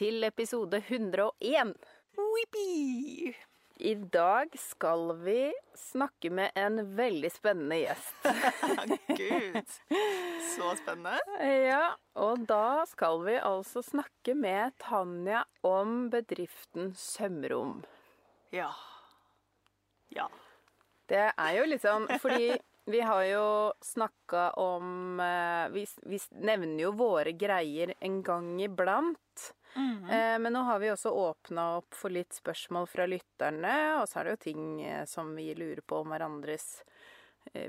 til episode 101. Whippy! I dag skal vi snakke med en veldig spennende gjest. Gud, så spennende. Ja, og da skal vi altså snakke med Tanja om bedriften Sømrom. Ja. Ja. Det er jo litt sånn fordi vi har jo snakka om eh, vi, vi nevner jo våre greier en gang iblant. eh, men nå har vi også åpna opp for litt spørsmål fra lytterne. Og så er det jo ting eh, som vi lurer på om hverandres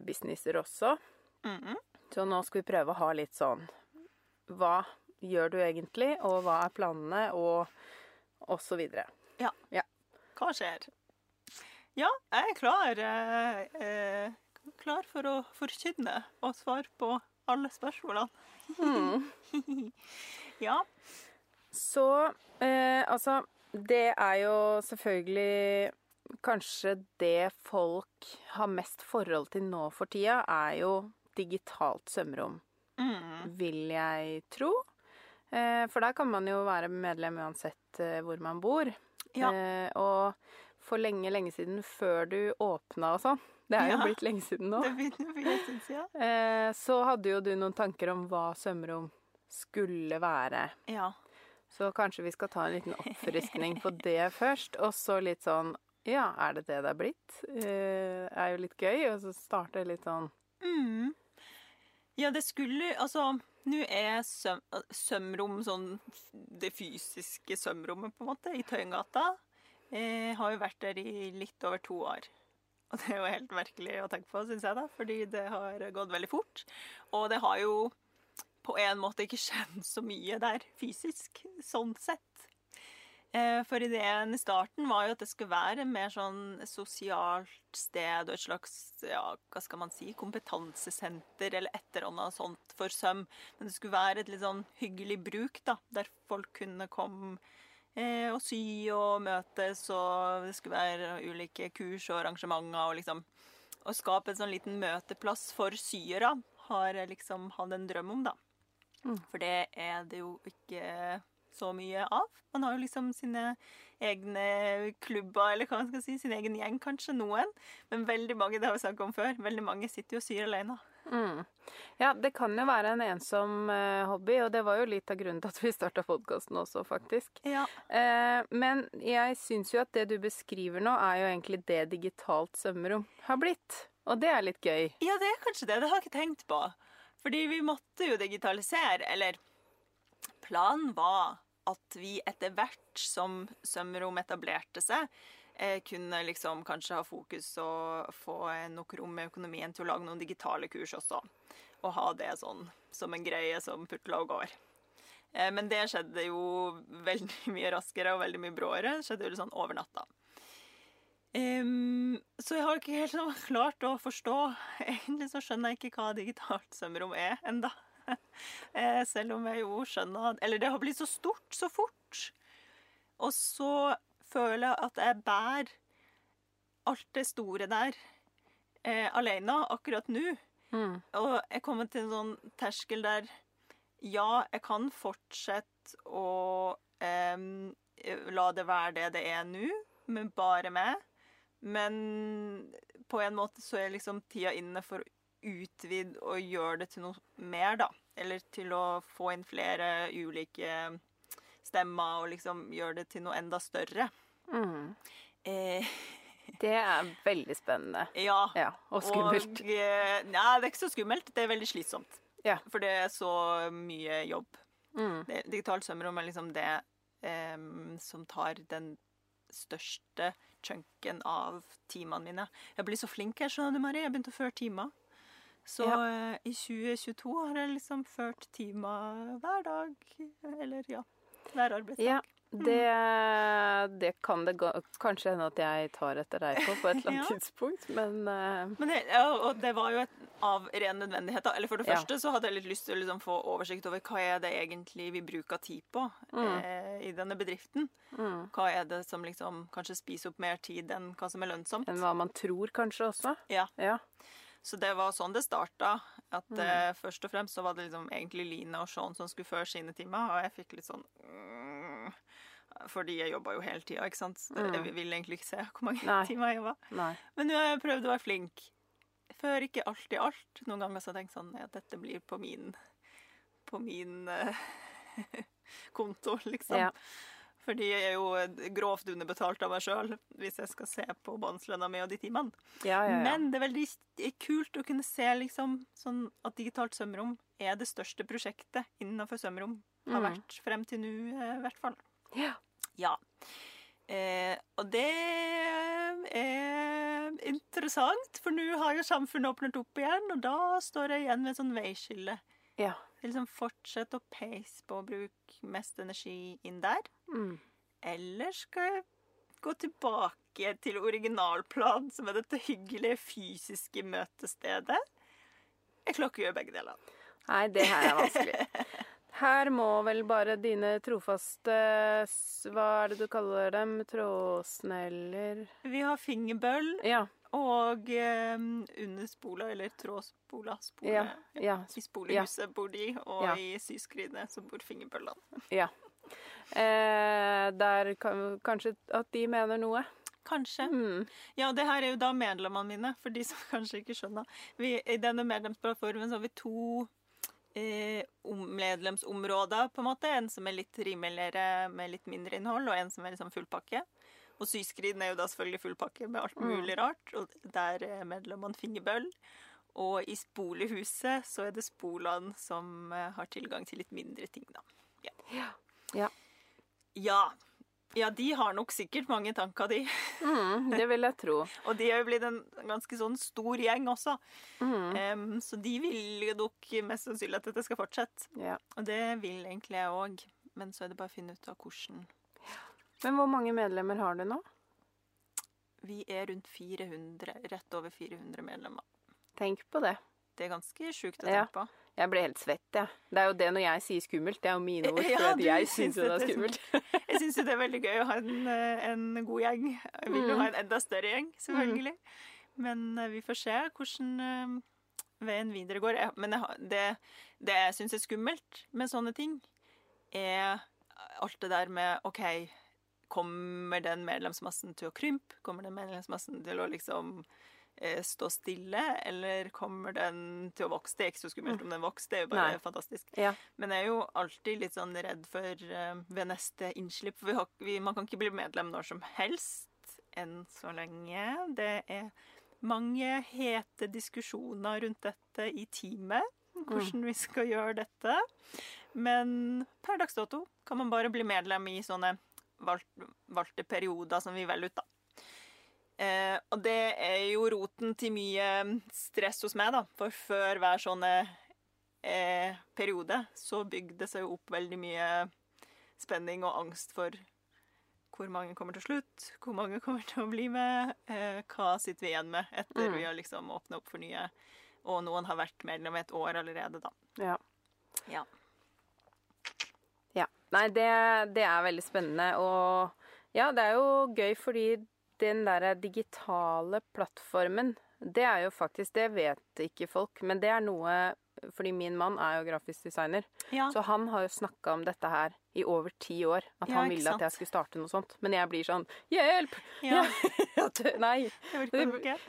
businesser også. Mhm. Så nå skal vi prøve å ha litt sånn Hva gjør du egentlig, og hva er planene, og, og så videre. Ja. Ja. Hva skjer? Ja, jeg er klar. eh, eh, klar for å forkynne og svare på alle spørsmålene. ja. Så eh, altså Det er jo selvfølgelig Kanskje det folk har mest forhold til nå for tida, er jo digitalt sømrom. Mm. Vil jeg tro. Eh, for der kan man jo være medlem uansett eh, hvor man bor. Ja. Eh, og for lenge, lenge siden, før du åpna og sånn, det er jo Ja. blitt lenge siden nå, Det begynner for en stund siden. eh, så hadde jo du noen tanker om hva sømrom skulle være. Ja. Så kanskje vi skal ta en liten oppfriskning på det først, og så litt sånn Ja, er det det det er blitt? Eh, er jo litt gøy, og så starte litt sånn Mm. Ja, det skulle Altså, nå er søm, sømrom sånn det fysiske sømrommet, på en måte, i Tøyengata. Jeg har jo vært der i litt over to år. Og det er jo helt merkelig å tenke på, syns jeg, da, fordi det har gått veldig fort. Og det har jo på en måte ikke skjedd så mye der fysisk, sånn sett. Eh, For ideen i starten var jo at det skulle være mer sånn sosialt sted og et slags, ja, hva skal man si, kompetansesenter eller et eller annet sånt for søm. Men det skulle være et litt sånn hyggelig bruk, da, der folk kunne komme eh, og sy og møtes, og det skulle være ulike kurs og arrangementer og liksom Å skape en sånn liten møteplass for syere har jeg liksom hatt en drøm om, da. For det er det jo ikke så mye av. Man har jo liksom sine egne klubber, eller hva man skal si, sin egen gjeng, kanskje noen. Men veldig mange, det har vi snakket om før, veldig mange sitter jo og syr alene. Mm. Ja, det kan jo være en ensom eh, hobby, og det var jo litt av grunnen til at vi starta podkasten også, faktisk. Ja. Eh, men jeg syns jo at det du beskriver nå, er jo egentlig det digitalt svømmerom har blitt. Og det er litt gøy. ja, det er kanskje det. Det har jeg ikke tenkt på. Fordi vi måtte jo digitalisere, eller planen var at vi etter hvert som svømmerom etablerte seg, kunne liksom kanskje ha fokus og få nok rom i økonomien til å lage noen digitale kurs også. Og ha det sånn som en greie som putla og går. Eh, Men det skjedde jo veldig mye raskere og veldig mye bråere. Det skjedde jo sånn over natta. Um, så jeg har ikke helt sånn klart å forstå. Egentlig så skjønner jeg ikke hva digitalt svømmerom er enda. Eh, Selv om jeg jo skjønner Eller det har blitt så stort så fort. Og så føler at jeg bærer alt det store der eh, alene akkurat nå. Mm. Og jeg kommer til en sånn terskel der ja, jeg kan fortsette å eh, la det være det det er nå, men bare meg. Men på en måte så er liksom tida inne for å utvide og gjøre det til noe mer, da. Eller til å få inn flere ulike stemmer og liksom gjøre det til noe enda større. Mm. Eh, Det er veldig spennende. ja. Ja, og skummelt. Og, eh, nei, det er ikke så skummelt. Det er veldig slitsomt. Ja. For det er så mye jobb. Mm. Det, digitalt svømmerom er liksom det eh, som tar den største chunken av timene mine. Jeg blir så flink her, skjønner du, Mari. Jeg begynte å føre timer. Så Ja. eh, i 2022 har jeg liksom ført timer hver dag. Eller ja, hver arbeidsdag. Ja, det, det kan det kanskje hende at jeg tar etter deg på på et eller annet Ja. tidspunkt, men uh... Men det, ja, og det var jo et, av ren nødvendighet. Da. Eller For det Ja. første så hadde jeg litt lyst til å liksom få oversikt over hva er det egentlig vi bruker tid på eh, i denne bedriften. mm. Hva er det som liksom kanskje spiser opp mer tid enn hva som er lønnsomt. enn hva man tror kanskje også. Ja. Ja. Så det var sånn det starta. At Mm. eh, Først og fremst så var det liksom egentlig Line og Sean som skulle føre sine timer, og jeg fikk litt sånn mm, Fordi jeg jobba jo hele tida. Mm. Jeg vil egentlig ikke se hvor mange Nei. timer jeg jobba. Men nå har jeg prøvd å være flink. Før ikke alltid alt. Noen ganger så har jeg tenkt sånn at dette blir på min På min uh, konto, liksom. Ja. Fordi jeg er jo grovt underbetalt av meg sjøl hvis jeg skal se på månedslønna mi og de timene. Ja, ja, ja. Men det er veldig kult å kunne se liksom sånn at digitalt sømrom er det største prosjektet innenfor sømrom. Har Mm. vært frem til nå, eh, i hvert fall. Ja. Ja. Eh, og det er interessant, for nå har jo samfunnet åpnet opp igjen, og da står jeg igjen med et sånn veiskille. ja. Liksom Fortsette å pace på å bruke mest energi inn der. Mm. Eller skal jeg gå tilbake til originalplan, som er dette hyggelige fysiske møtestedet? Jeg klokker jo begge deler. Nei, det her er vanskelig. Her må vel bare dine trofaste Hva er det du kaller dem? Trådsneller Vi har fingerbøll Ja. og eh, underspola, eller trådspola. Spole. Ja. ja. I spolehuset bor de, og i syskrinet så bor fingerbøllene. ja. Eh, der kan, kanskje at de mener noe. Kanskje. Mm. Ja, det her er jo da medlemmene mine, for de som kanskje ikke skjønner. Vi, I denne medlemsplattformen så har vi to eh, medlemsområder, på en måte. En som er litt rimeligere med litt mindre innhold, og en som er liksom fullpakke. Og Syskriden er jo da selvfølgelig fullpakke med alt Mm. mulig rart, og der er medlemmene fingerbøll. Og i Spolehuset så er det spolene som eh, har tilgang til litt mindre ting, da. Ja. Ja. Ja. Ja, de har nok sikkert mange tanker, de. Mm, det vil jeg tro. Og de er jo blitt en ganske sånn stor gjeng også. Mm. Um, så de vil jo nok mest sannsynlig at dette skal fortsette. Ja. Og det vil egentlig jeg òg. Men så er det bare å finne ut av hvordan. Men hvor mange medlemmer har du nå? Vi er rundt 400, rett over 400 medlemmer. Tenk på det. Det er ganske sjukt å Ja. tenke på. Jeg ble helt svett, jeg. Det er jo det når jeg sier skummelt. Det er jo mine ord. Ja, For jeg syns jo det er skummelt. Jeg syns jo det er veldig gøy å ha en, eh, en god gjeng. Jeg vil jo Mm. ha en enda større gjeng, selvfølgelig. Men eh, vi får se hvordan eh, veien videre går. Men det, det jeg syns er skummelt med sånne ting, er alt det der med OK, kommer den medlemsmassen til å krympe? Kommer den medlemsmassen til å liksom stå stille, eller kommer den til å vokse? Det er ikke så skummelt om den vokser, det er jo bare Nei. fantastisk. Ja. Men jeg er jo alltid litt sånn redd for eh, ved neste innslipp. For vi har, vi, man kan ikke bli medlem når som helst enn så lenge. Det er mange hete diskusjoner rundt dette i teamet. Hvordan vi skal gjøre dette. Men per dags dato kan man bare bli medlem i sånne valg, valgte perioder som vi velger ut, da. Eh, og det er jo roten til mye stress hos meg, da. For før hver sånn eh, periode så bygde det seg jo opp veldig mye spenning og angst for hvor mange kommer til slutt, hvor mange kommer til å bli med, eh, hva sitter vi igjen med etter Mm. vi har liksom åpna opp for nye. Og noen har vært medlem i et år allerede, da. Ja. Ja. Ja. Nei, det, det er veldig spennende. Og ja, det er jo gøy fordi den der digitale plattformen, det er jo faktisk Det vet ikke folk, men det er noe Fordi min mann er jo grafisk designer, Ja. så han har jo snakka om dette her i over ti år. At Ja, han ville at jeg skulle starte noe sånt. Men jeg blir sånn Hjelp! ja. Nei,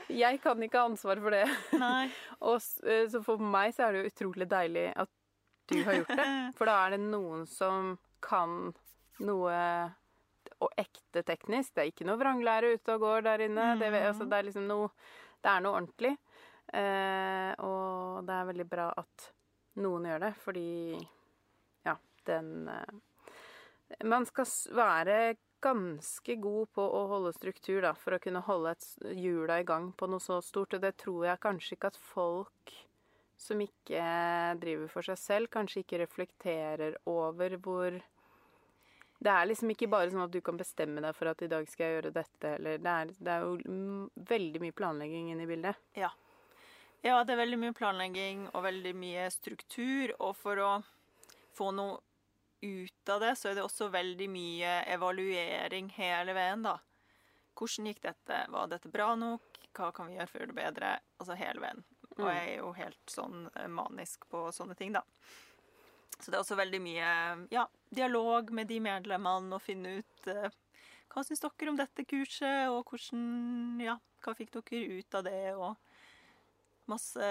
Jeg kan ikke ha ansvar for det. Og eh, så for meg så er det jo utrolig deilig at du har gjort det. For da er det noen som kan noe og ekte teknisk. Det er ikke noe vranglære ute og går der inne. Det, Mm. altså, det er liksom noe Det er noe ordentlig. Eh, og det er veldig bra at noen gjør det, fordi ja, den eh, Man skal være ganske god på å holde struktur da, for å kunne holde hjula i gang på noe så stort. Og det tror jeg kanskje ikke at folk som ikke driver for seg selv, kanskje ikke reflekterer over hvor Det er liksom ikke bare sånn at du kan bestemme deg for at i dag skal jeg gjøre dette, eller Det er, det er jo mm, veldig mye planlegging inne i bildet. Ja, det er veldig mye planlegging og veldig mye struktur. Og for å få noe ut av det, så er det også veldig mye evaluering hele veien, da. Hvordan gikk dette? Var dette bra nok? Hva kan vi gjøre for å gjøre det bedre? Altså hele veien. Og jeg er jo helt sånn eh, manisk på sånne ting, da. Så det er også veldig mye ja, dialog med de medlemmene og finne ut eh, hva syns dere om dette kurset, og hvordan Ja, hva fikk dere ut av det, og masse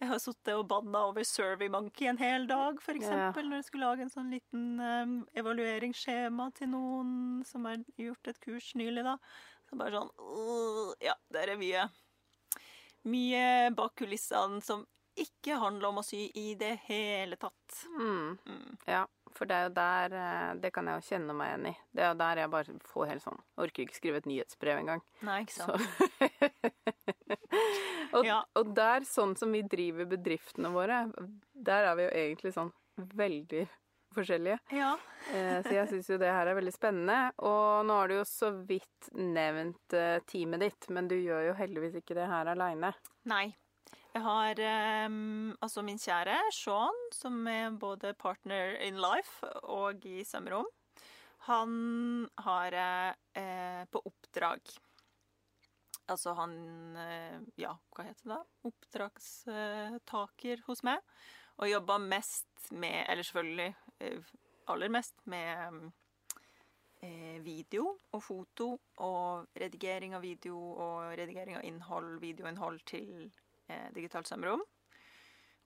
Jeg har sittet og banna over SurveyMonkey en hel dag, for eksempel, når jeg skulle lage en sånn liten eh, evalueringsskjema til noen som har gjort et kurs nylig, da. Så bare sånn «Åh, Ja, der er mye Mye bak kulissene som ikke handler om å sy i det hele tatt. Mm. Mm. Ja, for det er jo der eh, Det kan jeg jo kjenne meg igjen i. Det er jo der jeg bare får helt sånn Orker ikke skrive et nyhetsbrev engang. Nei, ikke Så. sant. og, Ja. og der, sånn som vi driver bedriftene våre, der er vi jo egentlig sånn veldig forskjellige. Ja. Eh, så jeg syns jo det her er veldig spennende. Og nå har du jo så vidt nevnt eh, teamet ditt, men du gjør jo heldigvis ikke det her aleine. Nei. Jeg har um, altså min kjære Sean, som er både partner in life og i sømrom. Han har eh, på oppdrag. Altså han eh, Ja, hva heter det? da? Oppdragstaker hos meg. Og jobber mest med Eller selvfølgelig eh, aller mest med eh, video og foto og redigering av video og redigering av innhold, videoinnhold til digitalt sømrom.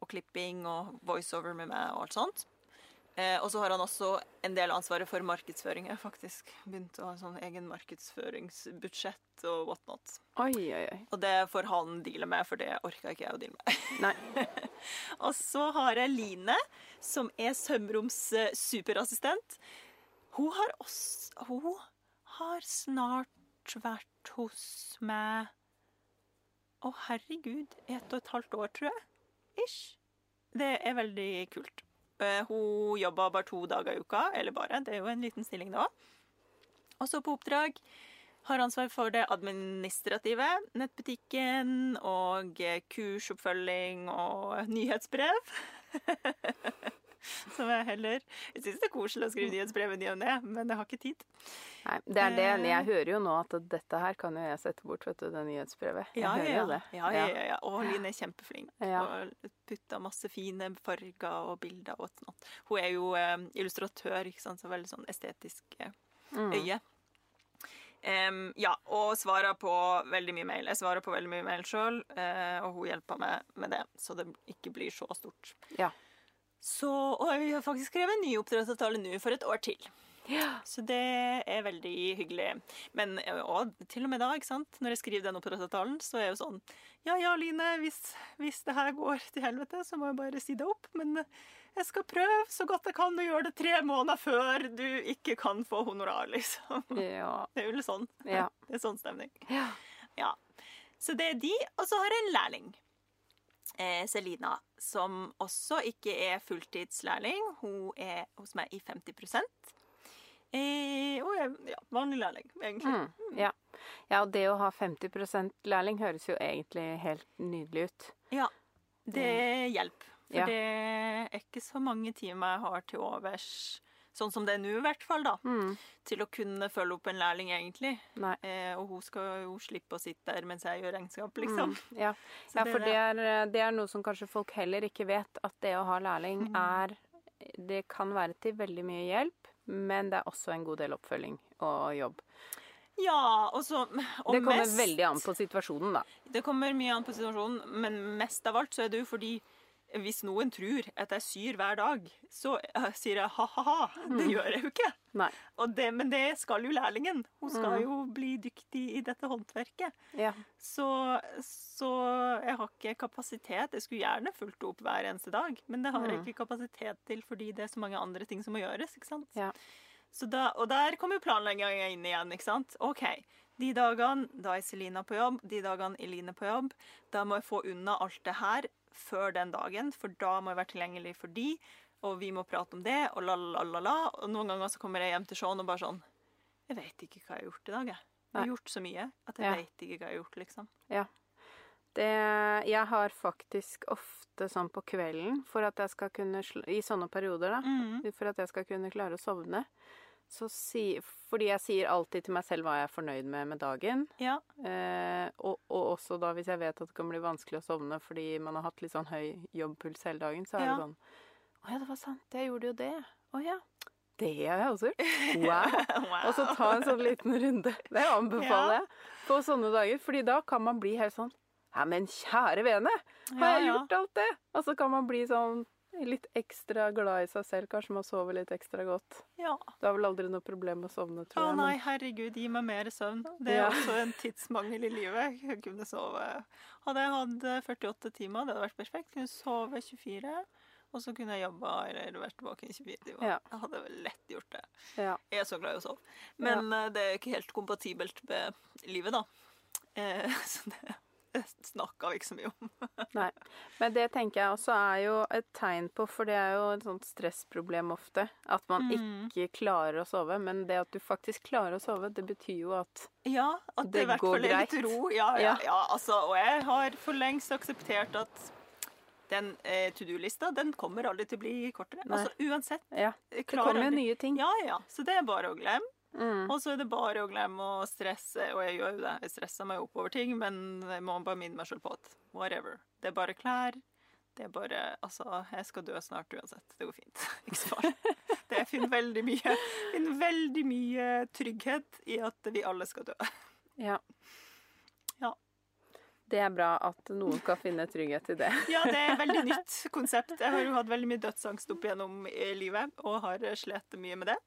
Og klipping og voiceover med meg og alt sånt. Eh, og så har han også en del ansvaret for markedsføring. Jeg har faktisk begynt å ha sånn egen markedsføringsbudsjett og whatnot. Oi, oi, oi. Og det får han deale med, for det orker ikke jeg å deale med. Nei. Og så har jeg Line, som er sømroms eh, superassistent. Hun har også Hun har snart vært hos meg Å, herregud. Ett og et halvt år, tror jeg. Ish. Det er veldig kult. Eh, Hun jobber bare to dager i uka, eller bare. Det er jo en liten stilling da. Og så på oppdrag har ansvar for det administrative, nettbutikken og eh, kursoppfølging og nyhetsbrev. Som jeg heller Jeg syns det er koselig å skrive nyhetsbrev i ny og ne, men jeg har ikke tid. Nei, det er det. Eh. Jeg hører jo nå at dette her kan jo jeg sette bort, vet du, det nyhetsbrevet. Jeg Ja, hører ja, jo det. ja. ja, ja, ja. Og Line er kjempeflink. Ja. Og putta masse fine farger og bilder og sånt. Hun er jo eh, illustratør, ikke sant, så veldig sånn estetisk eh, Mm. øye. Em, ja, og svarer på veldig mye mail. Jeg svarer på veldig mye mail sjøl, og hun hjelper meg med det, så det ikke blir så stort. Ja. Så, og vi har faktisk skrevet en ny oppdragsavtale nå for et år til. Ja. Så det er veldig hyggelig. Men og til og med da, ikke sant? når jeg skriver den oppdragsavtalen, så er jeg jo sånn Ja ja, Line, hvis, hvis det her går til helvete, så må jeg bare si det opp. Men jeg skal prøve så godt jeg kan å gjøre det tre måneder før du ikke kan få honorar, liksom. Ja. Det er jo litt sånn. Ja. Det er sånn stemning. ja. Ja. Så det er de. Og så har jeg en lærling. Eh, Selina, som også ikke er fulltidslærling. Hun er hos meg i 50 eh, Og er ja, vanlig lærling, egentlig. Mm. ja. Ja, og det å ha 50% lærling høres jo egentlig helt nydelig ut. Ja. Det hjelper. For Ja. det er ikke så mange timer jeg har til overs, sånn som det er nå i hvert fall, da, Mm. til å kunne følge opp en lærling, egentlig. Eh, og hun skal jo slippe å sitte der mens jeg gjør regnskap, liksom. Mm. Ja. Ja, for det er, det er noe som kanskje folk heller ikke vet, at det å ha lærling Mm. er Det kan være til veldig mye hjelp, men det er også en god del oppfølging og jobb. Ja, og så og det kommer mest- veldig an på situasjonen, da. Det kommer mye an på situasjonen, men mest av alt så er det jo fordi hvis noen tror at jeg syr hver dag, så eh, sier jeg ha-ha-ha. Det gjør jeg jo ikke. Det, men det skal jo lærlingen. Hun skal Mm. jo bli dyktig i dette håndverket. Ja. Så, så jeg har ikke kapasitet. Jeg skulle gjerne fulgt opp hver eneste dag, men det har jeg Mm. ikke kapasitet til fordi det er så mange andre ting som må gjøres. ikke sant? Ja. Så da, og der kommer planlegginga inn igjen. ikke sant? OK, de dagene da er Selina på jobb, de dagene Eline på jobb, da må jeg få unna alt det her før den dagen, for da må jeg være tilgjengelig for de, og vi må prate om det, og la, la, la, la. Og noen ganger så kommer jeg hjem til Sean og bare sånn Jeg vet ikke hva jeg har gjort i dag, jeg. Jeg har gjort så mye at jeg Ja. vet ikke hva jeg har gjort, liksom. Ja. Det, jeg har faktisk ofte sånn på kvelden, for at jeg skal kunne I sånne perioder, da. Mm. For at jeg skal kunne klare å sovne. Så si, Fordi jeg sier alltid til meg selv hva jeg er fornøyd med med dagen. Ja. Eh, og, og også da hvis jeg vet at det kan bli vanskelig å sovne fordi man har hatt litt sånn høy jobbpuls hele dagen, så er Ja. det sånn Å ja, det var sant. Jeg gjorde jo det. Å ja. Det har jeg også gjort. Wow. wow. Og så ta en sånn liten runde. Det anbefaler Ja. jeg på sånne dager. Fordi da kan man bli helt sånn Ja, men kjære vene, har Ja, jeg ja. gjort alt det? Og så kan man bli sånn litt ekstra glad i seg selv. Kanskje man sover litt ekstra godt. Ja. Du har vel aldri noe problem med å sovne, Å tror jeg. nei, herregud, gi meg mer søvn. Det er Ja. også en tidsmangel i livet. Jeg kunne sove Hadde jeg hatt 48 timer, det hadde vært perfekt. Kunne sove 24, og så kunne jeg jobba eller vært tilbake i 24 timer. Ja. Jeg hadde vel lett gjort det. Ja. Jeg er så glad i å sove. Men eh, det er ikke helt kompatibelt med livet, da. Eh, så det snakka vi ikke så mye om. Nei. Men det tenker jeg også er jo et tegn på, for det er jo et sånt stressproblem ofte, at man Mm. ikke klarer å sove. Men det at du faktisk klarer å sove, det betyr jo at Ja, at det, Det går litt greit. ro. Ja, ja, Ja. ja, altså, og jeg har for lengst akseptert at den eh, to do-lista den kommer aldri til å bli kortere. Nei. Altså uansett. Ja, det kommer jo nye ting. Ja, ja. Så det er bare å glemme. Mm. Og så er det bare å glemme å stresse. Og jeg gjør jo det. Jeg stresser meg opp over ting, men jeg må bare minne meg selv på at whatever. Det er bare klær. Det er bare Altså, jeg skal dø snart uansett. Det går fint. Ikke så farlig. Det Jeg finner veldig mye, finner veldig mye trygghet i at vi alle skal dø. Ja. Ja. Det er bra at noen skal finne trygghet i det. Ja, det er et veldig nytt konsept. Jeg har jo hatt veldig mye dødsangst opp igjennom i livet, og har slitt mye med det.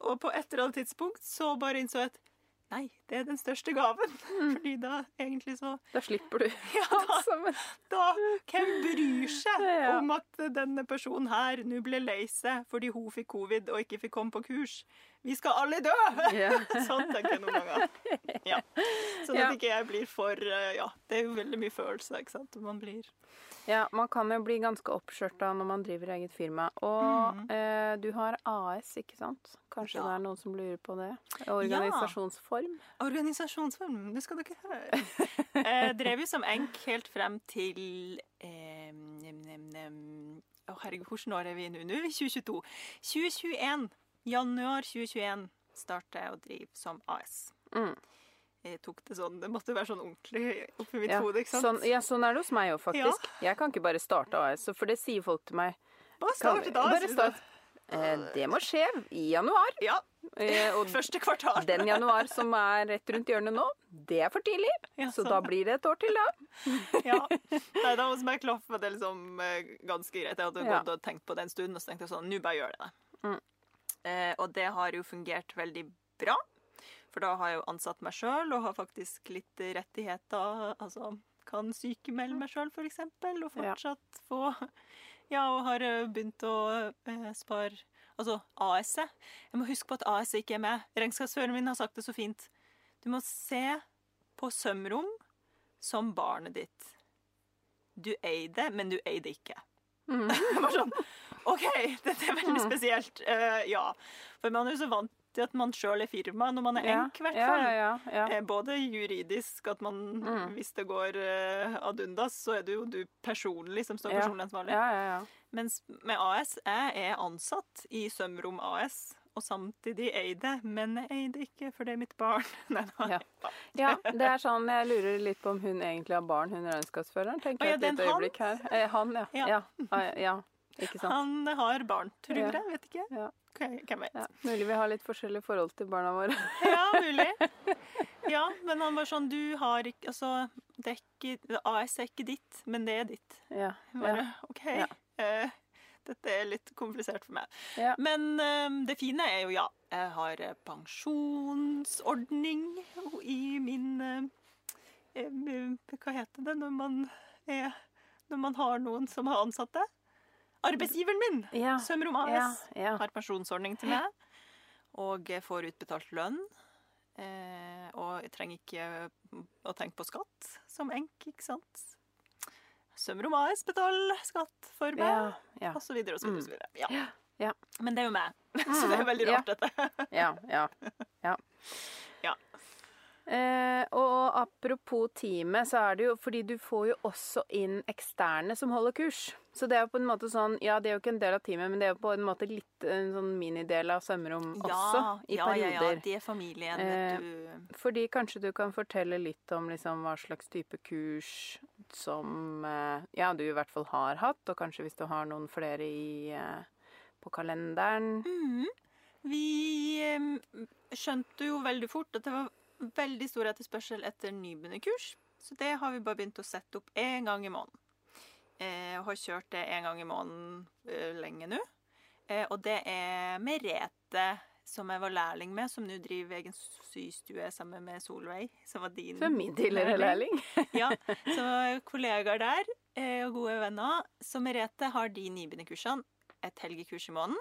Og på et eller annet tidspunkt så bare innså jeg at nei, det er den største gaven. Fordi da egentlig så Da slipper du Ja, da, da Hvem bryr seg Ja. om at denne personen her nå ble lei seg fordi hun fikk covid og ikke fikk komme på kurs? Vi skal alle dø! Yeah. sånn tenker jeg noen ganger. Ja. Sånn Ja. at ikke jeg blir for eh, Ja, det er jo veldig mye følelser, ikke sant. Man blir Ja, man kan jo bli ganske oppskjørta når man driver eget firma. Og eh, du har AS, ikke sant? Kanskje Mm. Ja. det er noen som lurer på det? Organisasjonsform? Organisasjonsform, det skal dere høre. Jeg drev jo som enk helt frem til eh, nem, nem, nem. Å, herregud, hvilket år er vi nå? Nå er vi 2022. 2021. Januar 2021 starta jeg å drive som AS. Mm. Jeg tok det sånn, Det måtte være sånn ordentlig oppi mitt Ja. hode. ikke sant? Sånn, ja, sånn er det hos meg òg, faktisk. Jeg kan ikke bare starte AS, for det sier folk til meg. Bare start da. bare start. Eh, det må skje i januar. Ja. Eh, og Første kvartal. den januar som er rett rundt hjørnet nå, det er for tidlig. Ja, Så sånn. da blir det et år til, da. Ja. Nei, da hos meg klaff det liksom eh, ganske greit. Jeg hadde Ja. gått og tenkt på det en stund, og så tenkte jeg sånn, nå bare gjør det. Mm. Eh, og det har jo fungert veldig bra. For da har jeg jo ansatt meg sjøl og har faktisk litt rettigheter. Altså kan sykemelde meg sjøl, eksempel, og fortsatt få Ja, og har eh, begynt å eh, spare Altså AS. -et. Jeg må huske på at AS ikke er med. Regnskapsføreren min har sagt det så fint. Du må se på sømrom som barnet ditt. Du eier det, men du eier det ikke. Mm. Sånn OK, dette er veldig spesielt. Uh, ja. For man er jo så vant til at man sjøl er firma når man er Ja, enk, i hvert fall. ja, ja, ja. Eh, Både juridisk, at man Mm. hvis det går uh, ad undas, så er det jo du personlig som står Ja. personlig ansvarlig. ja, ja, ja. Mens med AS, jeg er ansatt i Sømrom AS, og samtidig Eide, det, men jeg eier det ikke, for det er mitt barn. Nei, nei. Ja. Det er sånn, jeg lurer litt på om hun egentlig har barn, hun regnskapsføreren. Tenker jeg et lite øyeblikk her. Eh, han, ja. Ja. Ja. Han har barn, tror Ja. Vet ikke. Ja. Hvem vet. Ja. Mulig vi har litt forskjellig forhold til barna våre. Ja, mulig. Ja, men han var sånn Du har ikke Altså, det er ikke, AS er ikke ditt, men det er ditt. Ja. Bare. OK. Eh, dette er litt komplisert for meg. Ja. Men um, det fine er jo, ja, jeg har eh, pensjonsordning i min eh, Hva heter det når man er Når man har noen som har ansatte? Arbeidsgiveren min! Ja. Sømrom AS Ja. har pensjonsordning til meg. Og får utbetalt lønn. Eh, og jeg trenger ikke å tenke på skatt som enk, ikke sant? Sømrom AS betaler skatt for meg, Ja. Ja. og så videre og så videre. og så videre. Ja. Ja. Ja. Men det er jo meg, så det er veldig Ja. rart, dette. Ja. Ja. ja. Ja. Eh, og apropos teamet, så er det jo fordi du får jo også inn eksterne som holder kurs. Så det er jo på en måte sånn Ja, det er jo ikke en del av teamet, men det er jo på en måte litt en sånn minidel av Sømrom også, i ja, perioder. Ja, ja, det er familien, vet du. Fordi kanskje du kan fortelle litt om liksom hva slags type kurs som eh, Ja, du i hvert fall har hatt, og kanskje hvis du har noen flere i, eh, på kalenderen. Mhm. Vi eh, skjønte jo veldig fort at det var veldig stor etterspørsel etter nybegynnerkurs. Så det har vi bare begynt å sette opp én gang i måneden. Eh, har kjørt det én gang i måneden eh, lenge nå. Eh, og det er Merete, som jeg var lærling med, som nå driver egen systue sammen med Solveig, som var din Som min tidligere lærling. ja, så kollegaer der, eh, og gode venner. Så Merete har de nybegynnerkursene et helgekurs i måneden.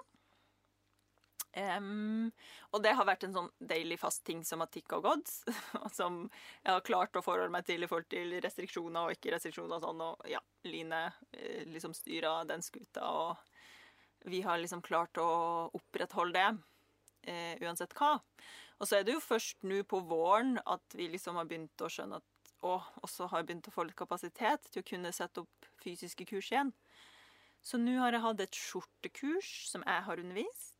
Em, og det har vært en sånn deilig fast ting som har tikka og gått. Som jeg har klart å forholde meg til i forhold til restriksjoner og ikke restriksjoner og sånn. Og ja, Line eh, liksom styra den skuta, og vi har liksom klart å opprettholde det. Uh, uansett hva. Og så er det jo først nå på våren at vi liksom har begynt å skjønne at Og også har begynt å få litt kapasitet til å kunne sette opp fysiske kurs igjen. Så nå har jeg hatt et skjortekurs som jeg har undervist.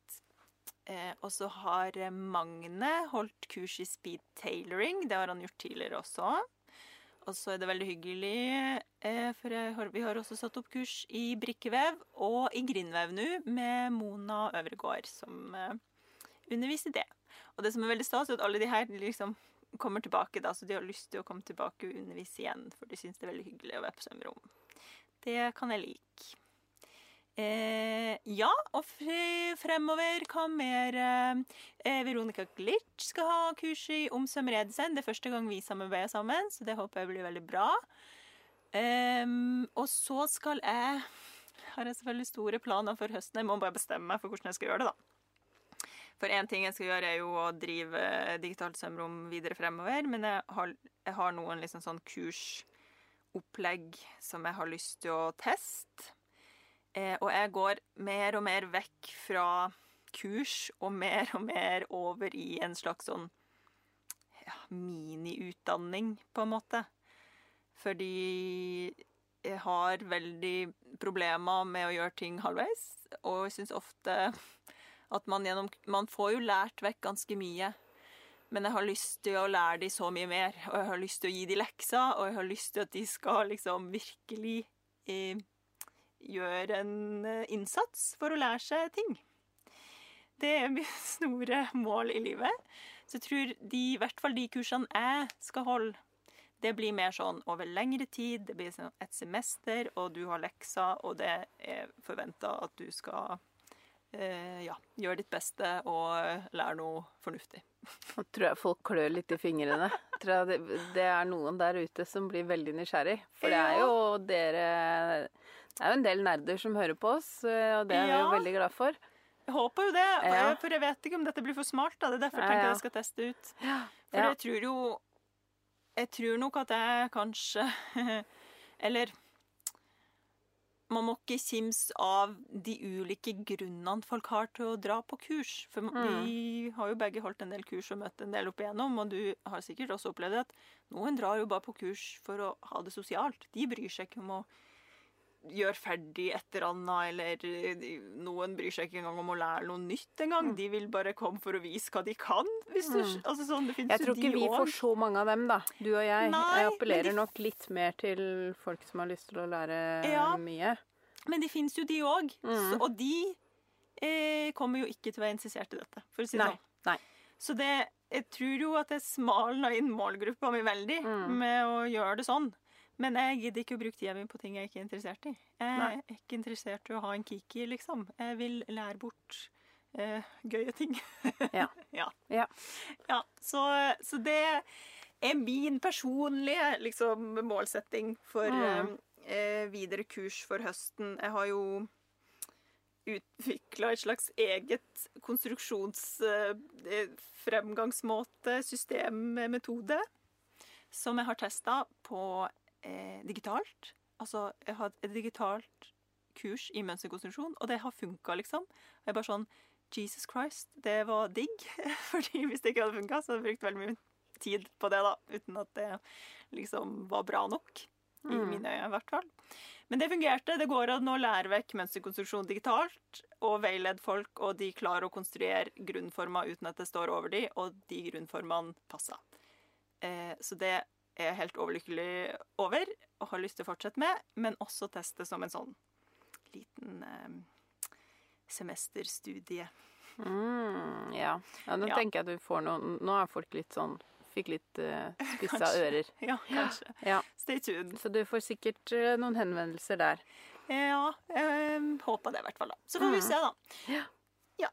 Eh, og så har eh, Magne holdt kurs i speed tailoring. Det har han gjort tidligere også. Og så er det veldig hyggelig, eh, for har, vi har også satt opp kurs i brikkevev og i grindvev nå, med Mona Øvregård, som eh, underviser det. Og det som er veldig stas, er at alle de her liksom kommer tilbake, da, så de har lyst til å komme tilbake og undervise igjen, for de syns det er veldig hyggelig å være på svømmerom. Det kan jeg like. Eh, ja, og fremover hva mer eh, Veronica Glitch skal ha kurs i om svømmeredesen. Det er første gang vi samarbeider sammen, så det håper jeg blir veldig bra. Eh, og så skal jeg Har jeg selvfølgelig store planer for høsten. Jeg må bare bestemme meg for hvordan jeg skal gjøre det, da. For én ting jeg skal gjøre, er jo å drive digitalt sømrom videre fremover. Men jeg har, jeg har noen liksom sånn kursopplegg som jeg har lyst til å teste. Eh, og jeg går mer og mer vekk fra kurs og mer og mer over i en slags sånn ja, miniutdanning, på en måte. Fordi jeg har veldig problemer med å gjøre ting halvveis. Og jeg syns ofte at man gjennom Man får jo lært vekk ganske mye. Men jeg har lyst til å lære de så mye mer. Og jeg har lyst til å gi de lekser, og jeg har lyst til at de skal liksom virkelig eh, gjøre en eh, innsats for å lære seg ting. Det er mitt store mål i livet. Så jeg tror de, i hvert fall de kursene jeg skal holde, det blir mer sånn over lengre tid. Det blir sånn et semester, og du har lekser, og det er forventa at du skal eh, ja, gjøre ditt beste og lære noe fornuftig. Nå tror jeg folk klør litt i fingrene. Tror jeg det, det er noen der ute som blir veldig nysgjerrig. For det er jo dere Det er jo en del nerder som hører på oss, og det er vi jo veldig glad for. Jeg håper jo det, Ja. for jeg vet ikke om dette blir for smart. Da. Det er derfor jeg tenker ja. jeg skal teste ut. For Ja. jeg tror jo Jeg tror nok at jeg kanskje Eller man må ikke kimse av de ulike grunnene folk har til å dra på kurs. For Mm. vi har jo begge holdt en del kurs og møtt en del opp igjennom, og du har sikkert også opplevd at noen drar jo bare på kurs for å ha det sosialt. De bryr seg ikke om å gjøre ferdig et eller annet, eller noen bryr seg ikke engang om å lære noe nytt engang. De vil bare komme for å vise hva de kan. Du, Mm. altså sånn, Jeg tror ikke vi får så mange av dem, da. Du og jeg. Nei, jeg appellerer de- nok litt mer til folk som har lyst til å lære Ja. mye. Men det fins jo de òg. Mm. Og de eh, kommer jo ikke til å være interessert i dette, for å si det sånn. Nei. Så det, jeg tror jo at jeg smalna inn målgruppa mi veldig Mm. med å gjøre det sånn. Men jeg gidder ikke å bruke tida mi på ting jeg ikke er interessert i. Jeg Nei. er ikke interessert i å ha en kiki, liksom. Jeg vil lære bort eh, gøye ting. Ja. ja. Ja. Ja, så, så det er min personlige liksom, målsetting for Mm. eh, videre kurs for høsten. Jeg har jo utvikla et slags eget konstruksjons... Eh, fremgangsmåte, systemmetode, som jeg har testa på eh, digitalt. Altså, jeg har et digitalt kurs i mønsterkonstruksjon, og det har funka, liksom. Jeg er bare sånn Jesus Christ, det var digg. Fordi hvis det ikke hadde funka, så hadde jeg brukt veldig mye tid på det, da. Uten at det liksom var bra nok. I Mm. mine øyne, i hvert fall. Men det fungerte. Det går an å lære vekk mønsterkonstruksjon digitalt og veilede folk, og de klarer å konstruere grunnformer uten at det står over de, og de grunnformene passer. Eh, så det er helt overlykkelig over og har lyst til å fortsette med, men også teste som en sånn liten eh, semesterstudie. Mm, ja. ja. Nå Ja. tenker jeg at du får noen Nå er folk litt sånn Fikk litt uh, spissa Kanskje. ører. Ja, kanskje. Ja. Stay tuned. Så du får sikkert uh, noen henvendelser der. Ja, jeg håper det i hvert fall, da. Så får vi Mm. se, da. Ja.